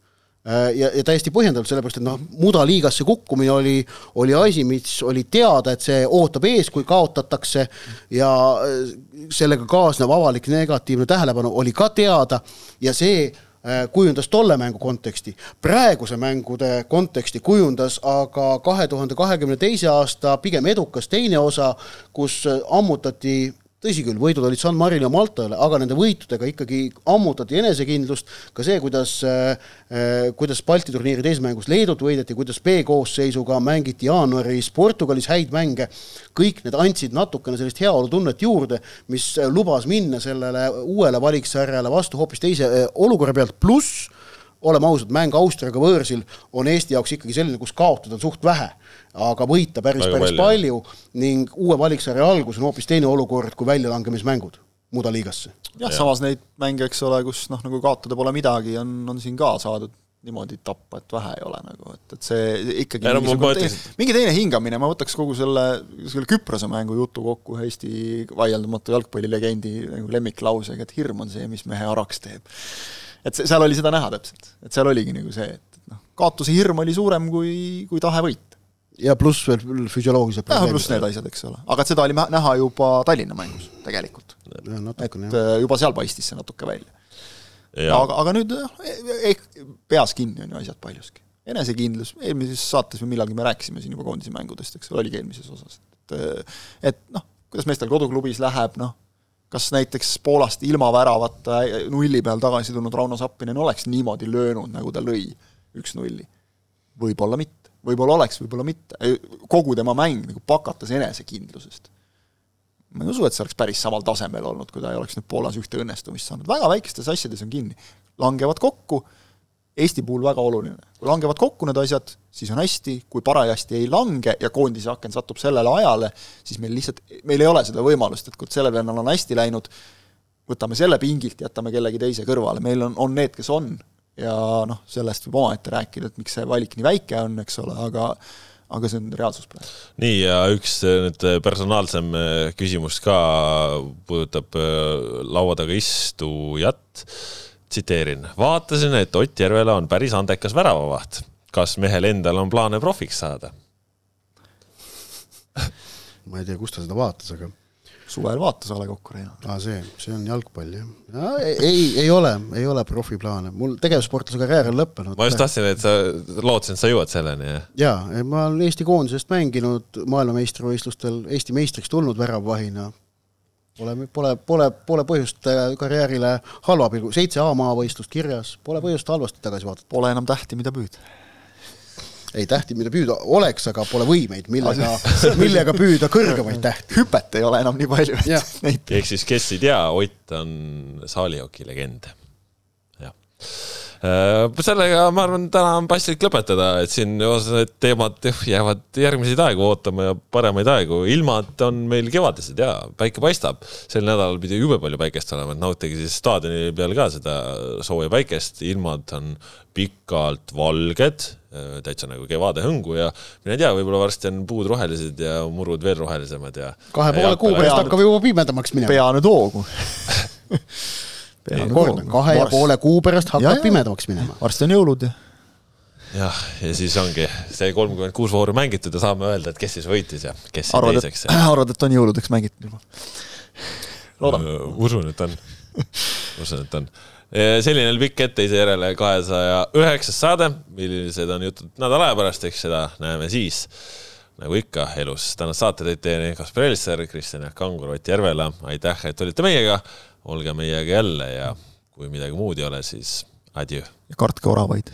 ja, ja täiesti põhjendatult, sellepärast et noh, mudaliigasse kukkumine oli, oli asi, mis oli teada, et see ootab ees, kui kaotatakse ja äh, sellega kaasnev avalik negatiivne tähelepanu oli ka teada ja see äh, kujundas tolle mängu konteksti. praeguse mängude konteksti kujundas aga kahe tuhande kahekümne teise aasta pigem edukas teine osa, kus ammutati tõsi küll, võidud olid San Marino Maltale, aga nende võitudega ikkagi ammutati enesekindlust, ka see, kuidas äh, äh, kuidas Balti turniiri teises mängus Leedut võideti, kuidas B-koosseisuga mängiti jaanuaris Portugalis häid mänge, kõik need andsid natukene sellist heaolutunnet juurde, mis lubas minna sellele uuele valiksarjale vastu hoopis teise äh, olukorra pealt, pluss oleme ausad, mäng Austriaga võõrsil on Eesti jaoks ikkagi selline, kus kaotada on suht vähe, aga võita päris, päris palju, palju ning uue valiksarja algus on hoopis teine olukord kui väljalangemismängud Muda liigasse. jah ja., samas neid mänge, eks ole, kus noh, nagu kaotada pole midagi, on, on siin ka saadud niimoodi tappa, et vähe ei ole nagu, et, et see ikkagi ja, no, teine, mingi teine hingamine, ma võtaks kogu selle, selle Küprose mängu jutu kokku Eesti vaieldamatu jalgpallilegendi nagu lemmiklausega, et hirm on see, mis mehe araks teeb et seal oli seda näha täpselt, et seal oligi nagu see, et noh, kaotuse hirm oli suurem kui, kui tahe võita. ja pluss veel füsioloogilised probleemid. pluss need asjad, eks ole, aga et seda oli näha juba Tallinna mängus tegelikult. et jah. Äh, juba seal paistis see natuke välja. aga, aga nüüd eh, peas kinni on ju asjad paljuski. enesekindlus, eelmises saates või millalgi me rääkisime siin juba koondise mängudest, eks ole, oligi eelmises osas, et et noh, kuidas meestel koduklubis läheb, noh, kas näiteks Poolast ilma väravata nulli peal tagasi tulnud Rauno Sappinen oleks niimoodi löönud, nagu ta lõi üks-nulli? võib-olla mitte, võib-olla oleks, võib-olla mitte, kogu tema mäng nagu pakatas enesekindlusest. ma ei usu, et see oleks päris samal tasemel olnud, kui ta ei oleks nüüd Poolas ühte õnnestumist saanud, väga väikestes asjades on kinni. langevad kokku Eesti puhul väga oluline. kui langevad kokku need asjad, siis on hästi, kui parajasti ei lange ja koondise aken satub sellele ajale, siis meil lihtsalt, meil ei ole seda võimalust, et kui sellel vennal on hästi läinud, võtame selle pingilt, jätame kellegi teise kõrvale, meil on, on need, kes on. ja noh, sellest võib omaette rääkida, et miks see valik nii väike on, eks ole, aga aga see on reaalsus praegu. nii, ja üks nüüd personaalsem küsimus ka puudutab laua taga istujat tsiteerin, vaatasin, et Ott Järvela on päris andekas väravavaht. kas mehel endal on plaane profiks saada? ma ei tea, kus ta seda vaatas, aga suvel vaatas A Le Coq Arena. aa, see, see on jalgpall, jah ja,. ei, ei ole, ei ole profiplaane, mul tegevsportlase karjäär on lõppenud. ma just tahtsin, et sa, lootsin, et sa jõuad selleni, jah? jaa, ma olen Eesti koondisest mänginud maailmameistrivõistlustel Eesti meistriks tulnud väravvahina Pole, pole, pole, pole põhjust äh, karjäärile halva pilgu, seitse A-maavõistlust kirjas, pole põhjust halvasti tagasi vaadata. Pole enam tähti, mida püüda. ei, tähti, mida püüda oleks, aga pole võimeid, millega millega püüda kõrgemaid tähti. hüpet ei ole enam nii palju, et neid ehk siis, kes ei tea, Ott on saalihoki legend. jah sellega ma arvan, täna on paslik lõpetada, et siin osa need teemad jäävad järgmiseid aegu ootama ja paremaid aegu. ilmad on meil kevadised ja päike paistab. sel nädalal pidi jube palju päikest olema, et nautige siis staadioni peal ka seda sooja päikest. ilmad on pikalt valged, äh, täitsa nagu kevade hõngu ja mine tea, võib-olla varsti on puud rohelised ja murud veel rohelisemad ja. kahe poole kuu pärast hakkab juba pimedamaks minema. pea nüüd hoogu kordan, kahe ja poole kuu pärast hakkab pimedamaks minema. varsti on jõulud ja jah, ja siis ongi see kolmkümmend kuus vooru mängitud ja saame öelda, et kes siis võitis ja kes arvad, teiseks. arvad, et on jõuludeks mängitud juba? loodame. usun, et on. usun, et on. selline oli pikk etteise järele kahesaja üheksas saade, millised on jutud nädala aja pärast, eks seda näeme siis. nagu ikka elus, tänast saate tõid teieni Kaspar Elisser, Kristjan Jaak Kangur, Ott Järvela, aitäh, et olite meiega olge meiega jälle ja kui midagi muud ei ole, siis adjöö. ja kartke oravaid